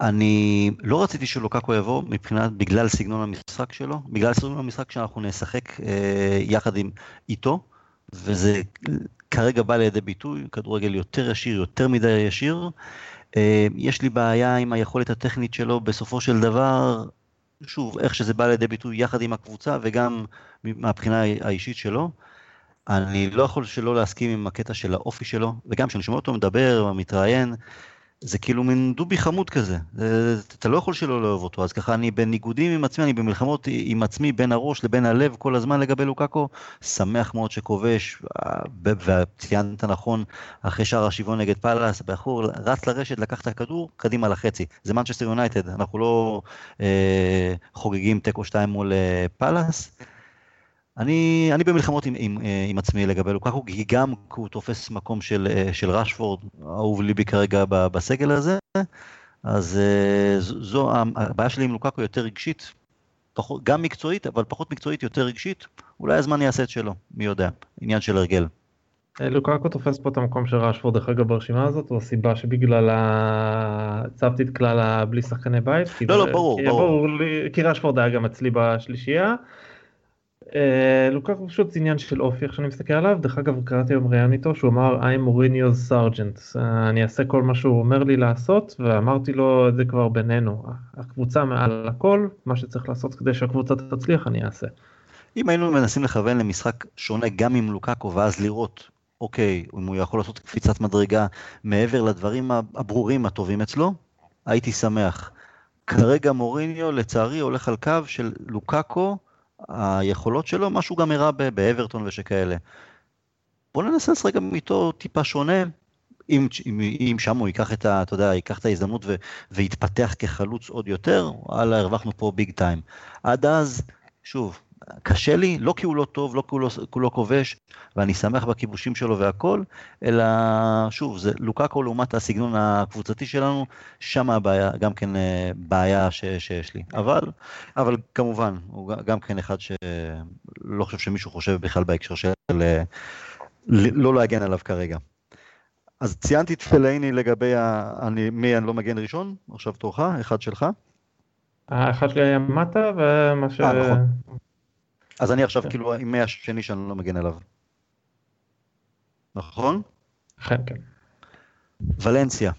אני לא רציתי שלוקקו יבוא מבחינת, בגלל סגנון המשחק שלו, בגלל סגנון המשחק שאנחנו נשחק אה, יחד עם איתו, וזה כרגע בא לידי ביטוי, כדורגל יותר ישיר, יותר מדי ישיר. אה, יש לי בעיה עם היכולת הטכנית שלו, בסופו של דבר, שוב, איך שזה בא לידי ביטוי יחד עם הקבוצה וגם מהבחינה האישית שלו. אני לא יכול שלא להסכים עם הקטע של האופי שלו, וגם כשאני שומע אותו מדבר, מתראיין, זה כאילו מין דובי חמוד כזה, אתה לא יכול שלא לאהוב אותו, אז ככה אני בניגודים עם עצמי, אני במלחמות עם עצמי בין הראש לבין הלב כל הזמן לגבי לוקאקו, שמח מאוד שכובש, וציינת נכון, אחרי שער השוויון נגד פאלאס, הבחור רץ לרשת, לקח את הכדור, קדימה לחצי, זה מנצ'סטר יונייטד, אנחנו לא אה, חוגגים תיקו 2 מול אה, פאלאס. אני, אני במלחמות עם, עם, אה, עם עצמי לגבי לוקאקו, כי גם הוא תופס מקום של, אה, של רשפורד, אהוב ליבי כרגע בסגל הזה, אז אה, זו הבעיה שלי עם לוקאקו יותר רגשית, פחות, גם מקצועית, אבל פחות מקצועית, יותר רגשית, אולי הזמן יעשה את שלו, מי יודע, עניין של הרגל. לוקקו תופס פה את המקום של רשפורד, דרך אגב ברשימה הזאת, או הסיבה שבגלל הצבתי את כלל הבלי שחקני בית? לא, לא, ברור, ברור. ברור כי רשפורד היה גם אצלי בשלישייה. אה, לוקקו פשוט עניין של אופי איך שאני מסתכל עליו דרך אגב קראתי היום ראיין איתו שהוא אמר I'm Mourinho's sergeant אני אעשה כל מה שהוא אומר לי לעשות ואמרתי לו את זה כבר בינינו הקבוצה מעל הכל מה שצריך לעשות כדי שהקבוצה תצליח אני אעשה. אם היינו מנסים לכוון למשחק שונה גם עם לוקקו ואז לראות אוקיי אם הוא יכול לעשות קפיצת מדרגה מעבר לדברים הברורים הטובים אצלו הייתי שמח. כרגע מוריניו לצערי הולך על קו של לוקקו היכולות שלו, מה שהוא גם הראה באברטון ושכאלה. בוא ננסה לשחק גם איתו טיפה שונה, אם, אם, אם שם הוא ייקח את, ה, אתה יודע, ייקח את ההזדמנות ו, ויתפתח כחלוץ עוד יותר, וואלה, הרווחנו פה ביג טיים. עד אז, שוב, קשה לי, לא כי הוא לא טוב, לא כי הוא לא, כי הוא לא כובש, ואני שמח בכיבושים שלו והכל, אלא שוב, זה לוקקו לעומת הסגנון הקבוצתי שלנו, שם הבעיה, גם כן אה, בעיה ש, שיש לי. אבל, אבל כמובן, הוא גם כן אחד שלא חושב שמישהו חושב בכלל בהקשר של אה, לא להגן עליו כרגע. אז ציינתי את פלאיני לגבי ה... אני, מי אני לא מגן ראשון, עכשיו תורך, אחד שלך. האחד שלי היה מטה ומה ש... 아, אה, נכון. אז אני עכשיו כן. כאילו עם מי השני שאני לא מגן עליו. נכון? כן, כן. ולנסיה.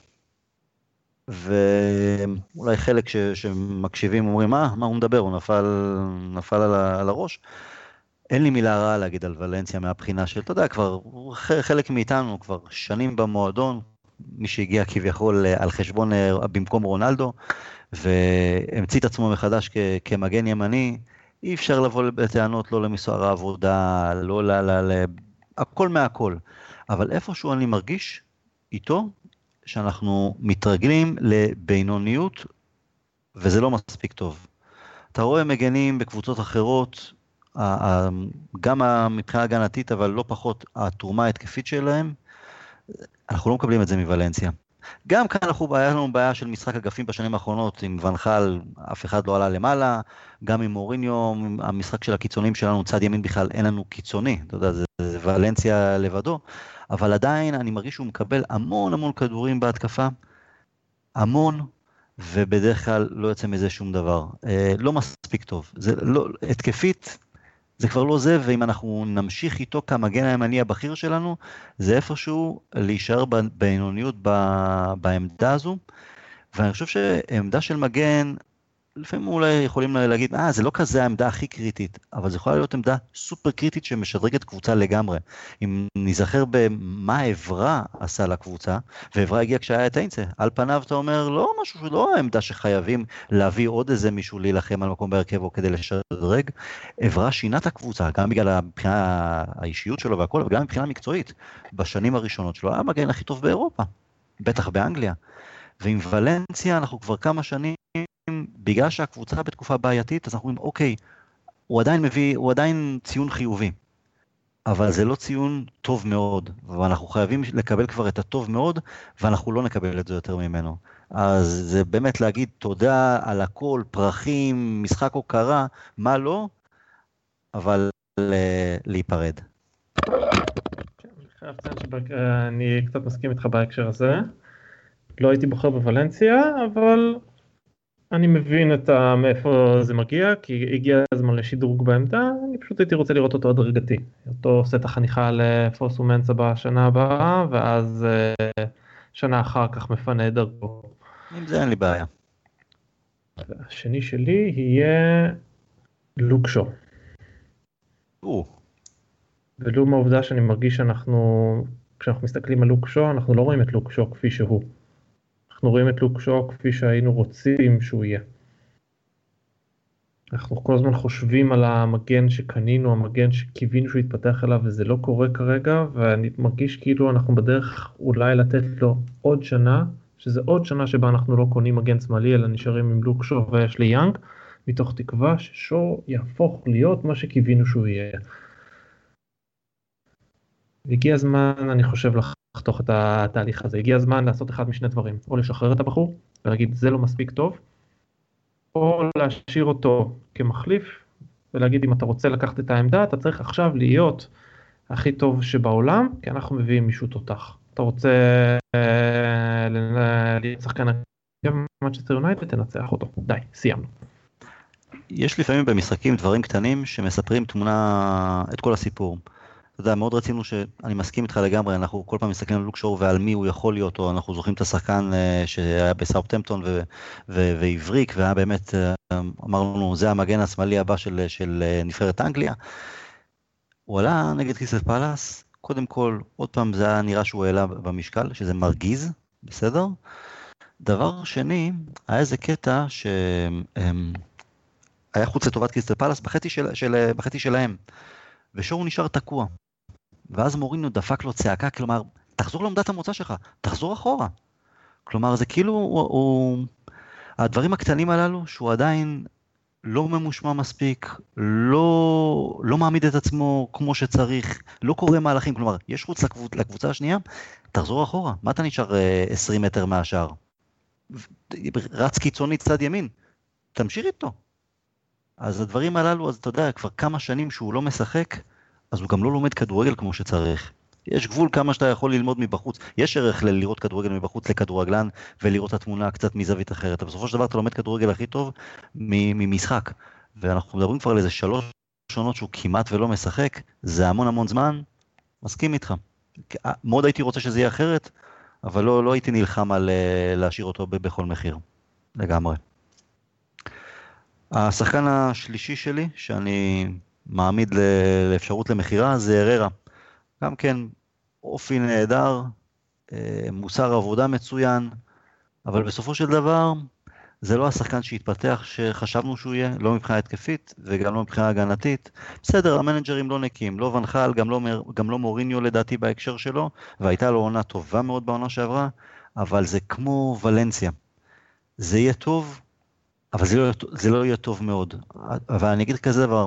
ואולי חלק ש, שמקשיבים אומרים, מה, מה הוא מדבר, הוא נפל, נפל על, ה, על הראש. אין לי מילה רעה להגיד על ולנסיה מהבחינה של, אתה יודע, כבר חלק מאיתנו כבר שנים במועדון, מי שהגיע כביכול אה, על חשבון, אה, במקום רונלדו, והמציא את עצמו מחדש כ, כמגן ימני. אי אפשר לבוא בטענות לא למסוער העבודה, לא ל... ל, ל הכל מהכל. אבל איפשהו אני מרגיש איתו שאנחנו מתרגלים לבינוניות, וזה לא מספיק טוב. אתה רואה מגנים בקבוצות אחרות, גם מבחינה הגנתית, אבל לא פחות התרומה ההתקפית שלהם, אנחנו לא מקבלים את זה מוולנסיה. גם כאן אנחנו, היה לנו בעיה של משחק אגפים בשנים האחרונות, עם ונחל אף אחד לא עלה למעלה, גם עם מוריניו, המשחק של הקיצונים שלנו, צד ימין בכלל אין לנו קיצוני, אתה יודע, זה, זה ולנסיה לבדו, אבל עדיין אני מרגיש שהוא מקבל המון המון כדורים בהתקפה, המון, ובדרך כלל לא יוצא מזה שום דבר. אה, לא מספיק טוב. זה לא, התקפית, זה כבר לא זה, ואם אנחנו נמשיך איתו כמגן הימני הבכיר שלנו, זה איפשהו להישאר בינוניות בעמדה הזו. ואני חושב שעמדה של מגן, לפעמים אולי יכולים להגיד, אה, זה לא כזה העמדה הכי קריטית, אבל זו יכולה להיות עמדה סופר קריטית שמשדרגת קבוצה לגמרי. אם ניזכר במה עברה עשה לקבוצה, ועברה הגיע כשהיה את איינצה, על פניו אתה אומר, לא משהו, לא העמדה שחייבים להביא עוד איזה מישהו להילחם על מקום בהרכב או כדי לשדרג. עברה שינה את הקבוצה, גם בגלל הבחינה האישיות שלו והכל, וגם מבחינה מקצועית. בשנים הראשונות שלו היה המגן הכי טוב באירופה, בטח באנגליה. ועם ולנסיה אנחנו כבר כמה שנים בגלל שהקבוצה בתקופה בעייתית, אז אנחנו אומרים, אוקיי, הוא עדיין מביא, הוא עדיין ציון חיובי, אבל זה לא ציון טוב מאוד, ואנחנו חייבים לקבל כבר את הטוב מאוד, ואנחנו לא נקבל את זה יותר ממנו. אז זה באמת להגיד תודה על הכל, פרחים, משחק הוקרה, מה לא, אבל להיפרד. אני קצת מסכים איתך בהקשר הזה. לא הייתי בוחר בוולנסיה, אבל אני מבין את ה... מאיפה זה מגיע, כי הגיע הזמן לשדרוג בעמדה, אני פשוט הייתי רוצה לראות אותו הדרגתי. אותו את החניכה לפוסו מנסה בשנה הבאה, ואז אה, שנה אחר כך מפנה את דרכו. עם זה אין לי בעיה. השני שלי יהיה לוקשו. ולו מהעובדה שאני מרגיש שאנחנו, כשאנחנו מסתכלים על לוקשו, אנחנו לא רואים את לוקשו כפי שהוא. אנחנו רואים את לוק שואו כפי שהיינו רוצים שהוא יהיה. אנחנו כל הזמן חושבים על המגן שקנינו, המגן שקיווינו שהוא יתפתח אליו וזה לא קורה כרגע ואני מרגיש כאילו אנחנו בדרך אולי לתת לו עוד שנה, שזה עוד שנה שבה אנחנו לא קונים מגן שמאלי אלא נשארים עם לוק שואו ויש לי יאנג, מתוך תקווה ששואו יהפוך להיות מה שקיווינו שהוא יהיה. הגיע הזמן אני חושב לחתוך את התהליך הזה, הגיע הזמן לעשות אחד משני דברים, או לשחרר את הבחור ולהגיד זה לא מספיק טוב, או להשאיר אותו כמחליף ולהגיד אם אתה רוצה לקחת את העמדה אתה צריך עכשיו להיות הכי טוב שבעולם כי אנחנו מביאים מישהו תותח. אתה רוצה אה, להיות שחקן מנצ'סטר יונייטד תנצח אותו די סיימנו. יש לפעמים במשחקים דברים קטנים שמספרים תמונה את כל הסיפור. אתה יודע, מאוד רצינו שאני מסכים איתך לגמרי, אנחנו כל פעם מסתכלים על לוק שואו ועל מי הוא יכול להיות, או אנחנו זוכרים את השחקן אה, שהיה בסאופטמפטון והבריק, והיה באמת, אה, אמרנו, זה המגן השמאלי הבא של, של אה, נבחרת אנגליה. הוא עלה נגד כיסף פאלאס, קודם כל, עוד פעם זה היה נראה שהוא העלה במשקל, שזה מרגיז, בסדר? דבר שני, היה איזה קטע שהיה חוץ לטובת כיסף פאלאס בחצי, של, של, בחצי שלהם, ושואו נשאר תקוע. ואז מורינו דפק לו צעקה, כלומר, תחזור לעמדת המוצא שלך, תחזור אחורה. כלומר, זה כאילו, הוא, הוא... הדברים הקטנים הללו, שהוא עדיין לא ממושמע מספיק, לא, לא מעמיד את עצמו כמו שצריך, לא קורא מהלכים, כלומר, יש חוץ לקבוצ, לקבוצה השנייה, תחזור אחורה, מה אתה נשאר 20 אה, מטר מהשאר? רץ קיצוני צד ימין, תמשיך איתו. אז הדברים הללו, אז אתה יודע, כבר כמה שנים שהוא לא משחק, אז הוא גם לא לומד כדורגל כמו שצריך. יש גבול כמה שאתה יכול ללמוד מבחוץ. יש ערך ללראות כדורגל מבחוץ לכדורגלן ולראות את התמונה קצת מזווית אחרת. בסופו של דבר אתה לומד כדורגל הכי טוב ממשחק. ואנחנו מדברים כבר על איזה שלוש שונות שהוא כמעט ולא משחק, זה המון המון זמן, מסכים איתך. מאוד הייתי רוצה שזה יהיה אחרת, אבל לא, לא הייתי נלחם על אה, להשאיר אותו בכל מחיר. לגמרי. השחקן השלישי שלי, שאני מעמיד לאפשרות למכירה זה אררה. גם כן אופי נהדר, אה, מוסר עבודה מצוין, אבל בסופו של דבר זה לא השחקן שהתפתח שחשבנו שהוא יהיה, לא מבחינה התקפית וגם לא מבחינה הגנתית. בסדר, המנג'רים לא נקיים, לא ונחל, גם לא, גם לא מוריניו לדעתי בהקשר שלו, והייתה לו עונה טובה מאוד בעונה שעברה, אבל זה כמו ולנסיה. זה יהיה טוב, אבל זה לא, זה לא יהיה טוב מאוד. אבל אני אגיד כזה דבר,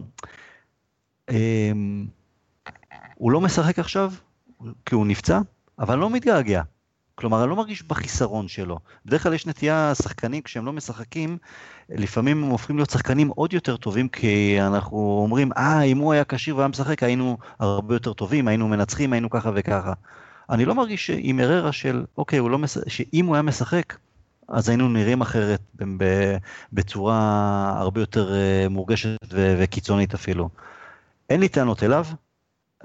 הוא לא משחק עכשיו, כי הוא נפצע, אבל לא מתגעגע. כלומר, אני לא מרגיש בחיסרון שלו. בדרך כלל יש נטייה, שחקנים כשהם לא משחקים, לפעמים הם הופכים להיות שחקנים עוד יותר טובים, כי אנחנו אומרים, אה, אם הוא היה כשיר והיה משחק, היינו הרבה יותר טובים, היינו מנצחים, היינו ככה וככה. אני לא מרגיש עם אררה של, אוקיי, הוא לא משחק, שאם הוא היה משחק, אז היינו נראים אחרת בצורה הרבה יותר אה, מורגשת וקיצונית אפילו. אין לי טענות אליו.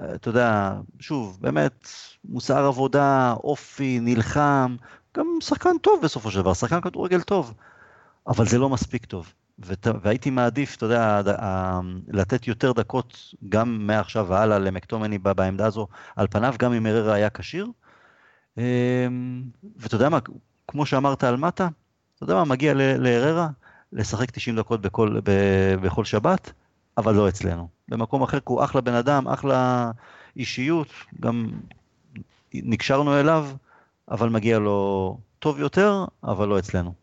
אה, אתה יודע, שוב, באמת, מוסר עבודה, אופי, נלחם, גם שחקן טוב בסופו של דבר, שחקן כדורגל טוב, אבל זה לא מספיק טוב. והייתי מעדיף, אתה יודע, לתת יותר דקות גם מעכשיו והלאה למקטומני בעמדה הזו, על פניו, גם אם אררה היה כשיר. אמ, ואתה יודע מה, כמו שאמרת על מטה, אתה יודע מה, מגיע לאררה לשחק 90 דקות בכל, בכל שבת, אבל לא אצלנו. במקום אחר, כי הוא אחלה בן אדם, אחלה אישיות, גם נקשרנו אליו, אבל מגיע לו טוב יותר, אבל לא אצלנו.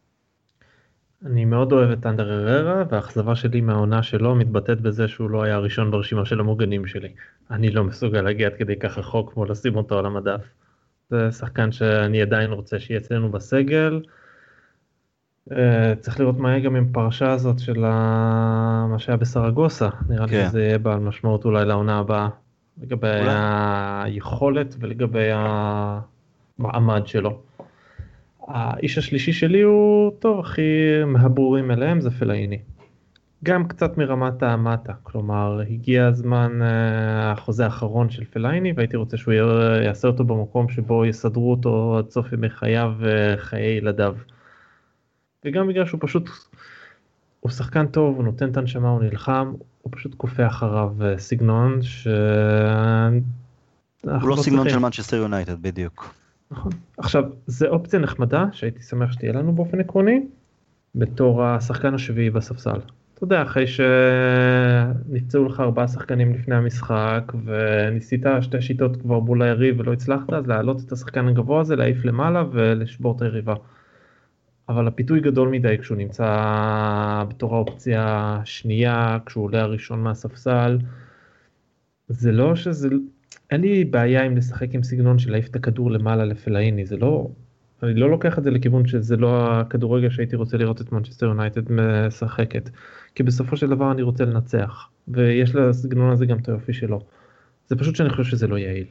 אני מאוד אוהב את אנדר אררה, והאכזבה שלי מהעונה שלו מתבטאת בזה שהוא לא היה הראשון ברשימה של המוגנים שלי. אני לא מסוגל להגיע עד כדי כך רחוק כמו לשים אותו על המדף. זה שחקן שאני עדיין רוצה שיהיה אצלנו בסגל. אה, צריך לראות מה יהיה גם עם הפרשה הזאת של מה שהיה בסרגוסה, נראה לי כן. שזה יהיה בעל משמעות אולי לעונה הבאה, לגבי היכולת ולגבי המעמד שלו. האיש השלישי שלי הוא, טוב, הכי מהברורים אליהם זה פלאיני. גם קצת מרמת המטה, כלומר הגיע הזמן אה, החוזה האחרון של פלאיני והייתי רוצה שהוא יעשה אותו במקום שבו יסדרו אותו עד סוף ימי חייו וחיי ילדיו. וגם בגלל שהוא פשוט, הוא שחקן טוב, הוא נותן את הנשמה, הוא נלחם, הוא פשוט כופה אחריו אה, סגנון ש... הוא לא, לא סגנון של מנצ'סטר יונייטד בדיוק. נכון. עכשיו, זו אופציה נחמדה שהייתי שמח שתהיה לנו באופן עקרוני, בתור השחקן השביעי בספסל. אתה יודע, אחרי שנפצעו לך ארבעה שחקנים לפני המשחק וניסית שתי שיטות כבר מול היריב ולא הצלחת, אז להעלות את השחקן הגבוה הזה, להעיף למעלה ולשבור את היריבה. אבל הפיתוי גדול מדי כשהוא נמצא בתור האופציה השנייה, כשהוא עולה הראשון מהספסל. זה לא שזה, אין לי בעיה עם לשחק עם סגנון של להעיף את הכדור למעלה לפלאיני, זה לא, אני לא לוקח את זה לכיוון שזה לא הכדורגל שהייתי רוצה לראות את מנצ'סטר יונייטד משחקת. כי בסופו של דבר אני רוצה לנצח, ויש לסגנון הזה גם את היופי שלו. זה פשוט שאני חושב שזה לא יעיל.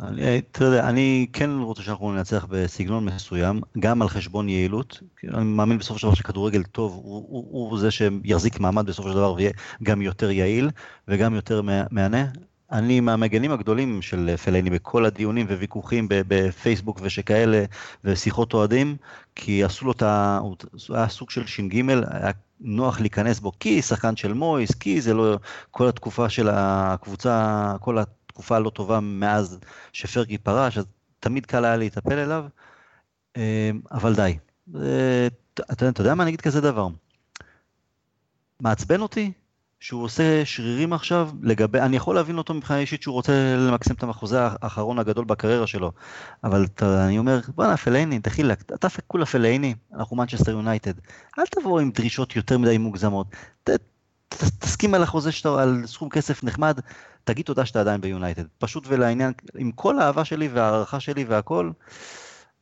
אני, אתה יודע, אני כן רוצה שאנחנו ננצח בסגנון מסוים, גם על חשבון יעילות. אני מאמין בסופו של דבר שכדורגל טוב הוא, הוא, הוא זה שיחזיק מעמד בסופו של דבר ויהיה גם יותר יעיל וגם יותר מהנה. אני מהמגנים הגדולים של פלייני בכל הדיונים וויכוחים בפייסבוק ושכאלה ושיחות אוהדים, כי עשו לו את ה... הוא היה סוג של ש"ג, היה נוח להיכנס בו כי שחקן של מויס, כי זה לא כל התקופה של הקבוצה, כל התקופה הלא טובה מאז שפרגי פרש, אז תמיד קל היה להיטפל אליו, אה, אבל די. אתה, אתה יודע מה, אני אגיד כזה דבר. מעצבן אותי שהוא עושה שרירים עכשיו לגבי, אני יכול להבין אותו מבחינה אישית שהוא רוצה למקסם את המחוזה האחרון הגדול בקריירה שלו, אבל אתה, אני אומר, בואנה פלאיני, דחילק, אתה כולה פלאיני, אנחנו מנצ'סטר יונייטד, אל תבוא עם דרישות יותר מדי מוגזמות, ת, ת, תסכים על החוזה שאתה, על סכום כסף נחמד, תגיד תודה שאתה עדיין ביונייטד, פשוט ולעניין, עם כל האהבה שלי והערכה שלי והכל,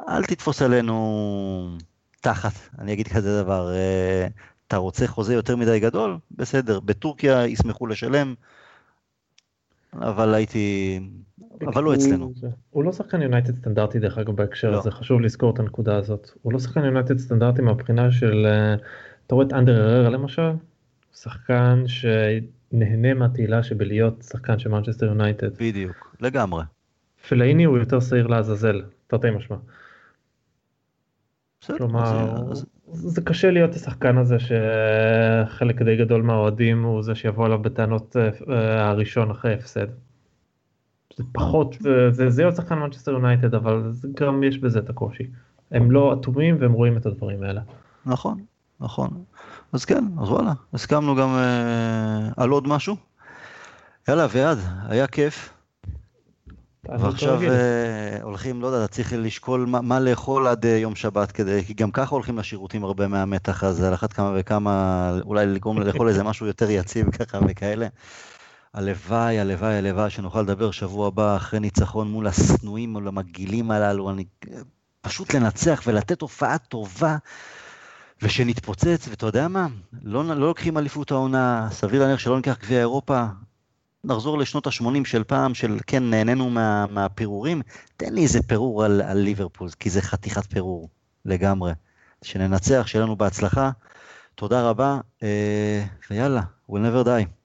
אל תתפוס עלינו תחת, אני אגיד כזה דבר. אה, אתה רוצה חוזה יותר מדי גדול? בסדר, בטורקיה ישמחו לשלם, אבל הייתי... אבל לא אצלנו. הוא לא שחקן יונייטד סטנדרטי דרך אגב בהקשר לא. הזה, חשוב לזכור את הנקודה הזאת. הוא לא שחקן יונייטד סטנדרטי מהבחינה של, אה, אתה רואה את אנדר אררה למשל, שחקן שנהנה מהתהילה שבלהיות שחקן של מנצ'סטר יונייטד. בדיוק, לגמרי. פלאיני הוא יותר שעיר לעזאזל, תרתי משמע. כלומר, אז... זה קשה להיות השחקן הזה שחלק די גדול מהאוהדים הוא זה שיבוא אליו בטענות אה, הראשון אחרי הפסד. זה פחות, זה, זה להיות שחקן מנצ'סטר יונייטד אבל זה גם יש בזה את הקושי. הם לא אטומים והם רואים את הדברים האלה. נכון, נכון. אז כן, אז וואלה, הסכמנו גם אה, על עוד משהו. יאללה, ויעד, היה כיף. ועכשיו uh, הולכים, לא יודע, צריך לשקול מה, מה לאכול עד uh, יום שבת כדי, כי גם ככה הולכים לשירותים הרבה מהמתח, אז על אחת כמה וכמה, אולי לגרום לאכול איזה [laughs] משהו יותר יציב ככה וכאלה. הלוואי, הלוואי, הלוואי שנוכל לדבר שבוע הבא אחרי ניצחון מול השנואים, מול המגעילים הללו, אני, פשוט לנצח ולתת הופעה טובה. ושנתפוצץ, ואתה יודע מה? לא, לא לוקחים אליפות העונה, סביר להניח שלא ניקח גביע אירופה, נחזור לשנות ה-80 של פעם, של כן, נהנינו מה, מהפירורים, תן לי איזה פירור על, על ליברפול, כי זה חתיכת פירור, לגמרי. שננצח, שיהיה לנו בהצלחה. תודה רבה, אה, ויאללה, we'll never die.